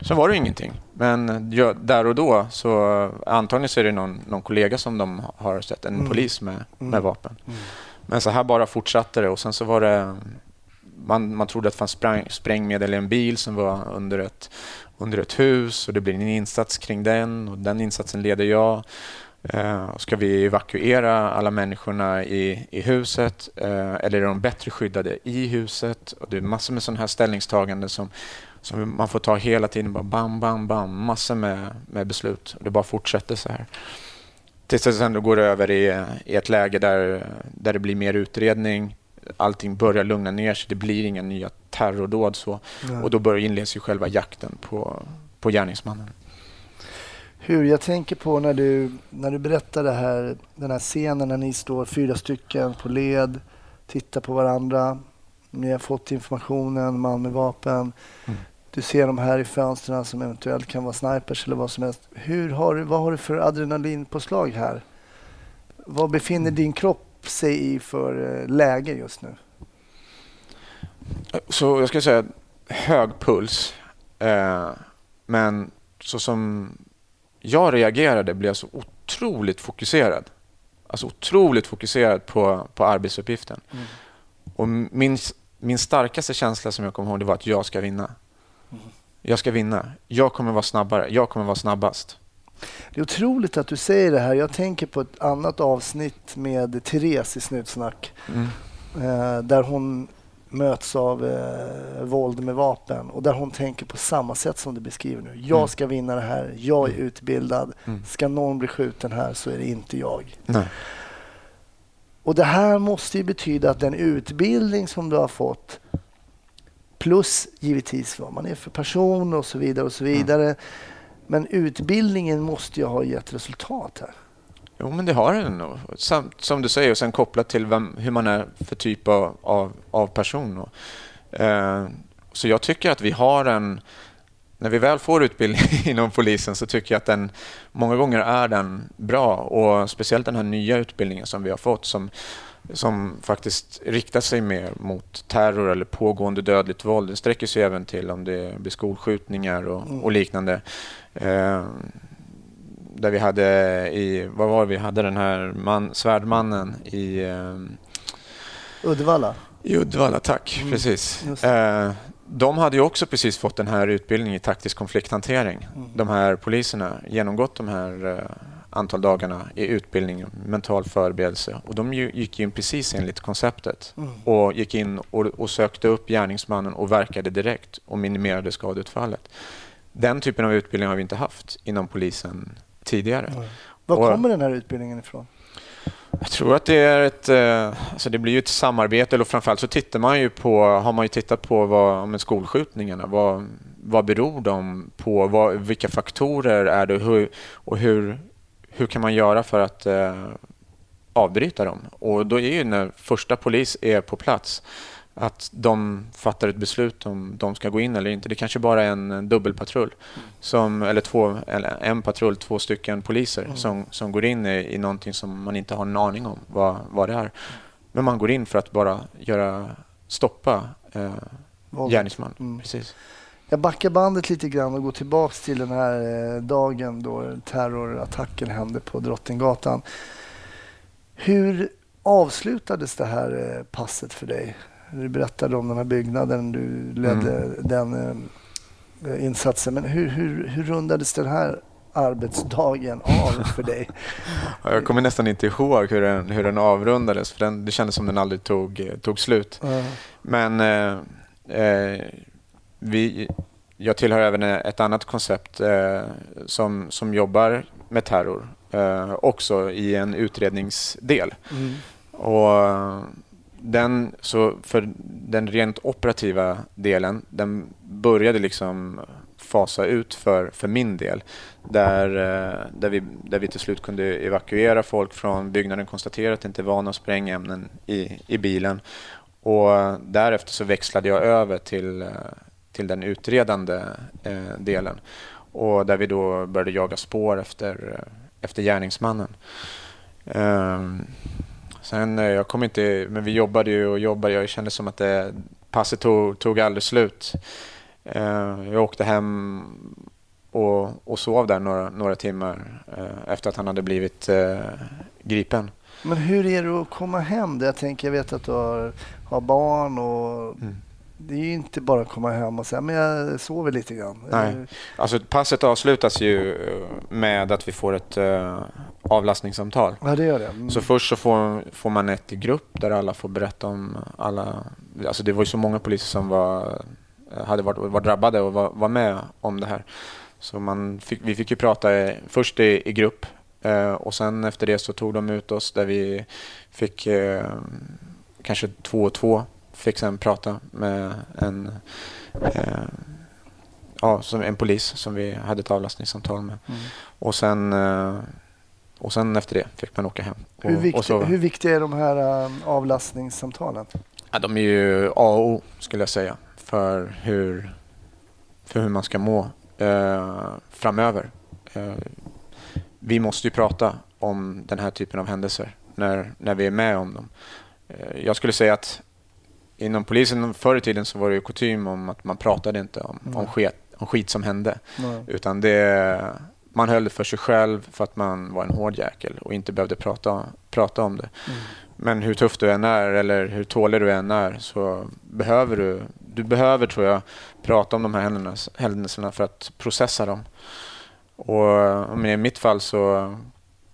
Så var det ingenting. Men ja, där och då så antagligen så är det någon, någon kollega som de har sett, en mm. polis med, med mm. vapen. Mm. Men så här bara fortsatte det och sen så var det man, man trodde att det fanns spräng, sprängmedel i en bil som var under ett, under ett hus och det blir en insats kring den och den insatsen leder jag. Eh, ska vi evakuera alla människorna i, i huset eh, eller är de bättre skyddade i huset? Och det är massor med sådana här ställningstaganden som, som man får ta hela tiden. Bara bam, bam, bam. Massor med, med beslut. Och det bara fortsätter så här. Tills det sen går över i, i ett läge där, där det blir mer utredning. Allting börjar lugna ner sig. Det blir inga nya terrordåd. Så. Och då börjar inleds ju själva jakten på, på gärningsmannen. Hur jag tänker på när du, när du berättar det här, den här scenen när ni står fyra stycken på led, tittar på varandra. Ni har fått informationen, man med vapen. Mm. Du ser de här i fönstren som eventuellt kan vara snipers eller vad som helst. Hur har du, vad har du för adrenalinpåslag här? Vad befinner din kropp sig i för eh, läge just nu? Så jag ska säga hög puls. Eh, men så som jag reagerade blev så otroligt fokuserad. Alltså otroligt fokuserad på, på arbetsuppgiften. Mm. Och min, min starkaste känsla som jag kommer ihåg det var att jag ska vinna. Jag ska vinna. Jag kommer vara snabbare. Jag kommer vara snabbast. Det är otroligt att du säger det här. Jag tänker på ett annat avsnitt med Therese i Snutsnack. Mm. Eh, där hon möts av eh, våld med vapen och där hon tänker på samma sätt som du beskriver nu. Jag mm. ska vinna det här. Jag är mm. utbildad. Mm. Ska någon bli skjuten här så är det inte jag. Nej. Och Det här måste ju betyda att den utbildning som du har fått Plus givetvis vad man är för person och så vidare. och så vidare. Men utbildningen måste ju ha gett resultat här. Jo, men det har den nog. Som du säger, och sen kopplat till vem, hur man är för typ av, av, av person. Och, eh, så jag tycker att vi har en... När vi väl får utbildning inom polisen så tycker jag att den många gånger är den bra. Och Speciellt den här nya utbildningen som vi har fått som som faktiskt riktar sig mer mot terror eller pågående dödligt våld. Det sträcker sig även till om det blir skolskjutningar och, och liknande. Eh, där vi hade i, vad var det vi hade den här man, svärdmannen i, eh, Uddevalla. i Uddevalla, tack. Mm, Precis. Eh, de hade ju också precis fått den här utbildningen i taktisk konflikthantering. Mm. De här poliserna genomgått de här eh, antal dagarna i utbildning, mental förberedelse och de gick in precis enligt konceptet Mm. och gick in och, och sökte upp gärningsmannen och verkade direkt och minimerade skadeutfallet. Den typen av utbildning har vi inte haft inom polisen tidigare. Var Och- kommer den här utbildningen ifrån? Jag tror att det är ett, eh, alltså det blir ju ett samarbete och framförallt så tittar man ju på, har man ju tittat på vad, med skolskjutningarna, vad, vad beror de på, vad, vilka faktorer är det hur, och hur, hur kan man göra för att eh, avbryta dem? Och då är ju när första polis är på plats att de fattar ett beslut om de ska gå in eller inte. Det kanske bara är en, dubbelpatrull, som, eller, två, eller en patrull, två stycken poliser som, som går in i, i någonting som man inte har en aning om vad, vad det är. Men man går in för att bara göra, stoppa eh, gärningsman. Mm. Precis. Jag backar bandet lite grann och går tillbaks till den här eh, dagen då terrorattacken hände på Drottninggatan. Hur avslutades det här eh, passet för dig? Du berättade om den här byggnaden, du ledde den eh, insatsen. Men hur, hur, hur rundades den här arbetsdagen av för dig? Ja, Jag kommer nästan inte ihåg hur den, hur den avrundades, för den, det kändes som den aldrig tog, eh, tog slut. Ja. Men eh, eh, vi, jag tillhör även ett annat koncept eh, som, som jobbar med terror, eh, också i en utredningsdel. Mm. Och eh, den, så för den rent operativa delen, den började liksom fasa ut för, för min del. Där, eh, där, vi, där vi till slut kunde evakuera folk från byggnaden, konstatera att det inte var några sprängämnen i, i bilen. Och därefter så växlade jag över till, eh, till den utredande eh, delen. Och där vi då började jaga spår efter, efter gärningsmannen. Ehm, Sen, eh, jag kom inte, men vi jobbade ju och jobbade. Jag kände som att det, passet tog, tog aldrig slut. Eh, Jag åkte hem och, och sov där några, några timmar eh, efter att han hade blivit eh, gripen. Men hur är det att komma hem? Jag tänker, jag vet att du har, har barn och Mm. Det är ju inte bara att komma hem och säga men jag sover lite grann. Nej. Alltså passet avslutas ju eh, med att vi får ett eh, avlastningssamtal. Ja, det gör det. Mm. Så först så får, får man ett i grupp där alla får berätta om alla... Alltså det var ju så många poliser som var, hade varit, var drabbade och var, var med om det här. Så man fick, vi fick ju prata eh, först i, i grupp eh, och sen efter det så tog de ut oss där vi fick eh, kanske två och två fick sen prata med en, eh, ja, som en polis som vi hade ett avlastningssamtal med. Mm. Och sen, eh, och sen efter det fick man åka hem. Och, Hur, viktig, sova. hur viktiga är de här um, avlastningssamtalen? Ja, de är ju A och O skulle jag säga för hur, för hur man ska må eh, framöver. Eh, vi måste ju prata om den här typen av händelser när, när vi är med om dem. Eh, jag skulle säga att inom polisen förr i tiden så var det ju kutym om att man pratade inte om, om, Nej. skit, om skit som hände. Nej. Utan det, man höll det för sig själv för att man var en hård jäkel och inte behövde prata, prata om det. Mm. Men hur tuff du än är eller hur tålig du än är så behöver du, du behöver tror jag prata om de här händelserna, för att processa dem. Och men i mitt fall så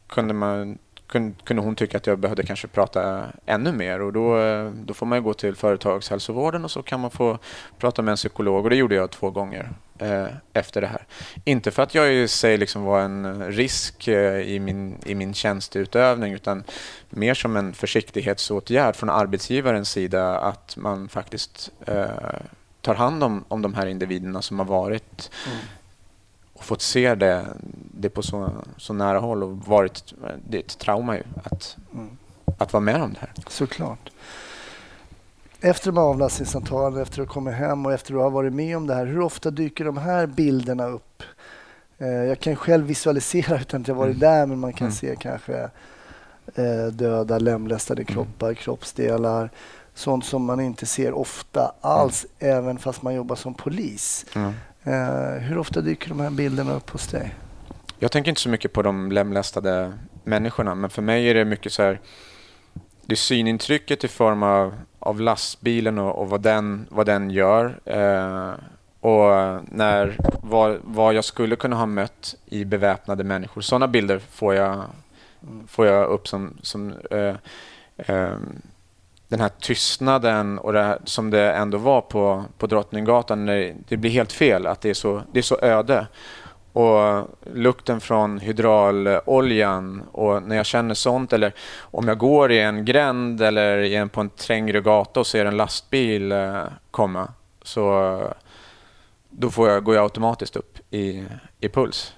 kunde, man, kunde, hon tycka att jag behövde kanske prata ännu mer och då, eh, då får man ju gå till företagshälsovården och så kan man få prata med en psykolog och det gjorde jag två gånger eh, efter det här. Inte för att jag i sig liksom var en risk eh, i, min, i min tjänsteutövning utan mer som en försiktighetsåtgärd från arbetsgivarens sida att man faktiskt eh, tar hand om, om de här individerna som har varit Mm och fått se det, det på så, så nära håll och varit, det är ett trauma ju att, Mm. att vara med om det här. Såklart. Efter de här avlastningssamtalen, efter att ha kommit hem och efter att ha varit med om det här, hur ofta dyker de här bilderna upp? Eh, Jag kan själv visualisera utan att jag varit Mm. där, men man kan Mm. se kanske eh, döda, lemlästade Mm. kroppar, kroppsdelar. Sånt som man inte ser ofta alls, även fast man jobbar som polis. Mm. Eh, hur ofta dyker de här bilderna upp hos dig? Jag tänker inte så mycket på de lemlästade människorna, men för mig är det mycket så här... Det är synintrycket i form av, av lastbilen och, och vad, den, vad den gör. Eh, och när, vad, vad jag skulle kunna ha mött i beväpnade människor. Sådana bilder får jag, får jag upp som, som eh, eh, den här tystnaden och det här, som det ändå var på, på Drottninggatan. När det, det blir helt fel att det är så, det är så öde. Och lukten från hydrauloljan och när jag känner sånt eller om jag går i en gränd eller i en, på en trängre gata och ser en lastbil eh, komma så då får jag, går jag automatiskt upp i, i puls.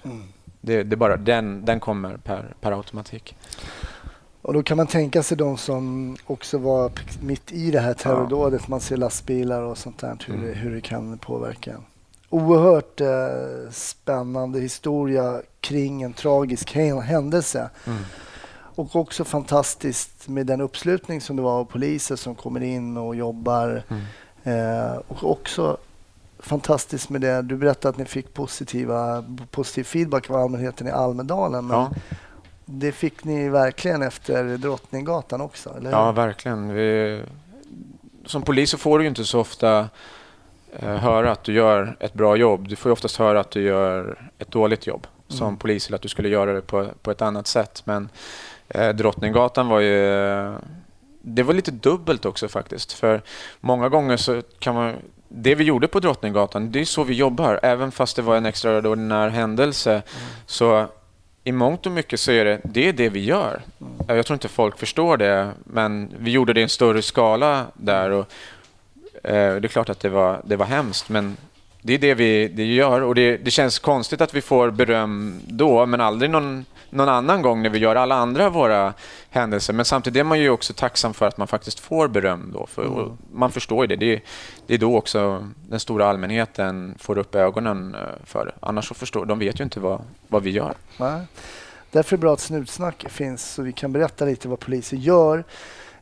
Det, det är bara den, den kommer per, per automatik. Och då kan man tänka sig de som också var mitt i det här terrordådet. Man ser lastbilar och sånt där, hur, det, hur det kan påverka. Oerhört eh, spännande historia kring en tragisk hä- händelse. Och också fantastiskt med den uppslutning som det var av poliser som kommer in och jobbar. Eh, och också fantastiskt med det. Du berättade att ni fick positiva, positiv feedback av allmänheten i Almedalen. Men Ja. Det fick ni verkligen efter Drottninggatan också, eller Ja, verkligen. Vi, som polis så får du ju inte så ofta eh, höra att du gör ett bra jobb. Du får ju oftast höra att du gör ett dåligt jobb som Mm. polis eller att du skulle göra det på, på ett annat sätt. Men eh, Drottninggatan var ju... Det var lite dubbelt också faktiskt. För många gånger så kan man... Det vi gjorde på Drottninggatan, det är så vi jobbar. Även fast det var en extraordinär händelse. Så i mångt och mycket så är det det, är det vi gör. Jag tror inte folk förstår det, men vi gjorde det i en större skala där. Och, eh, det är klart att det var, det var hemskt, men det är det vi det gör. Och det, det känns konstigt att vi får beröm då, men aldrig någon, någon annan gång när vi gör alla andra våra händelser. Men samtidigt är man ju också tacksam för att man faktiskt får beröm då. För, och Man förstår ju det. det. Det är då också den stora allmänheten får upp ögonen eh, för det. Annars så förstår de vet ju inte vad, vad vi gör. Nej. Därför är det bra att Snutsnack finns så vi kan berätta lite vad poliser gör.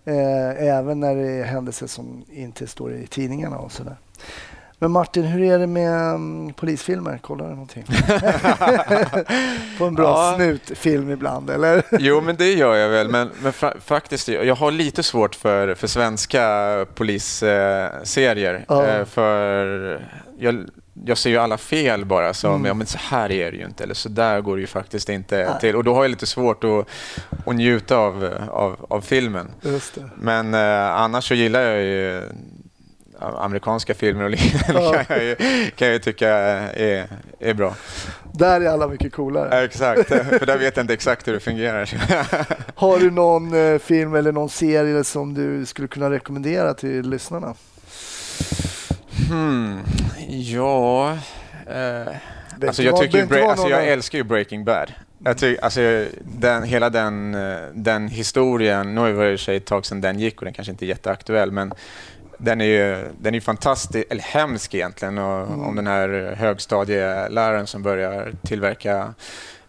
Eh, även när det är händelser som inte står i tidningarna och sådär. Men Martin, hur är det med um, polisfilmer? Kollar du någonting? På en bra Ja. snutfilm ibland, eller? Jo, men det gör jag väl. Men, men fa- faktiskt, jag har lite svårt för, för svenska polisserier. Ja. Eh, för jag, jag ser ju alla fel bara som, Mm. ja men så här är det ju inte, eller så där går det ju faktiskt inte Nej. till. Och då har jag lite svårt att, att njuta av, av, av filmen. Men eh, annars så gillar jag ju eh, amerikanska filmer och liknande Ja. kan, jag ju, kan jag ju tycka är, är bra. Där är alla mycket coolare. Exakt, för där vet jag inte exakt hur det fungerar. Har du någon eh, film eller någon serie som du skulle kunna rekommendera till lyssnarna? Hmm, ja... Eh, alltså var- jag, tycker ju, var alltså jag älskar ju Breaking Bad. Jag tycker, alltså, den, hela den, eh, den historien, nu har det i och för sig ett tag sedan den gick och den kanske inte är jätteaktuell, men den är ju den är fantastisk, eller hemsk egentligen, och, Mm. om den här högstadieläraren som börjar tillverka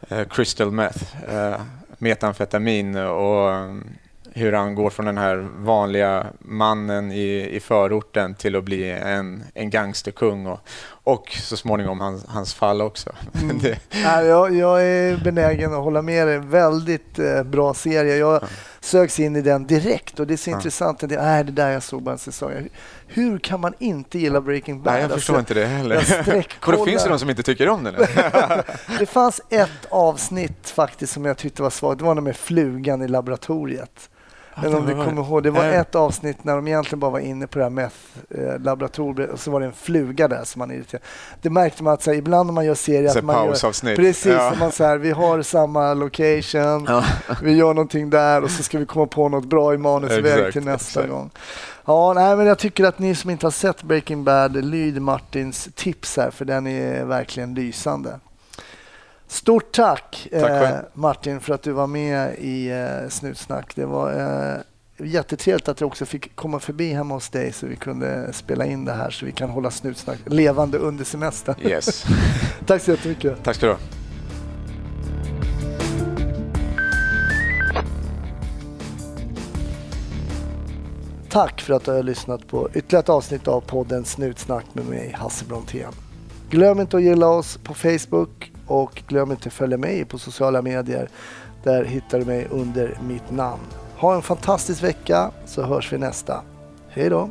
eh, crystal meth, eh, metamfetamin och mm, hur han går från den här vanliga mannen i, i förorten till att bli en, en gangsterkung och, och så småningom hans, hans fall också. Mm. Det, Nej, jag, jag är benägen att hålla med dig. Väldigt eh, bra serie. Jag sögs in i den direkt och det är så Ja. intressant. Det är det där jag såg bara en säsong. Hur kan man inte gilla Breaking Bad? nej, jag Alltså, förstår inte det heller. Och då finns det de som inte tycker om den? Det fanns ett avsnitt faktiskt som jag tyckte var svagt. Det var med flugan i laboratoriet. Men det om du var- kommer ihåg, det var ett avsnitt när de egentligen bara var inne på det här meth-laboratoriet och så var det en fluga där som man irriterade. Det märkte man att så här, ibland när man gör serier Så att man gör. Precis, Ja. som man så här, vi har samma location, vi gör någonting där och så ska vi komma på något bra i manusväg till nästa exakt. gång. Ja, nej, men jag tycker att ni som inte har sett Breaking Bad, lyd Martins tips här för den är verkligen lysande. Stort tack, Tack eh. Martin för att du var med i eh, Snutsnack. Det var eh, jättetrevligt att jag också fick komma förbi hemma hos dig så vi kunde spela in det här så vi kan hålla Snutsnack levande under semestern. Yes. tack så jättemycket. Tack ska du ha. tack för att du har lyssnat på ytterligare ett avsnitt av podden Snutsnack med mig, Hasse Brontén. Glöm inte att gilla oss på Facebook och glöm inte att följa mig på sociala medier. Där hittar du mig under mitt namn. Ha en fantastisk vecka så hörs vi nästa. Hej då!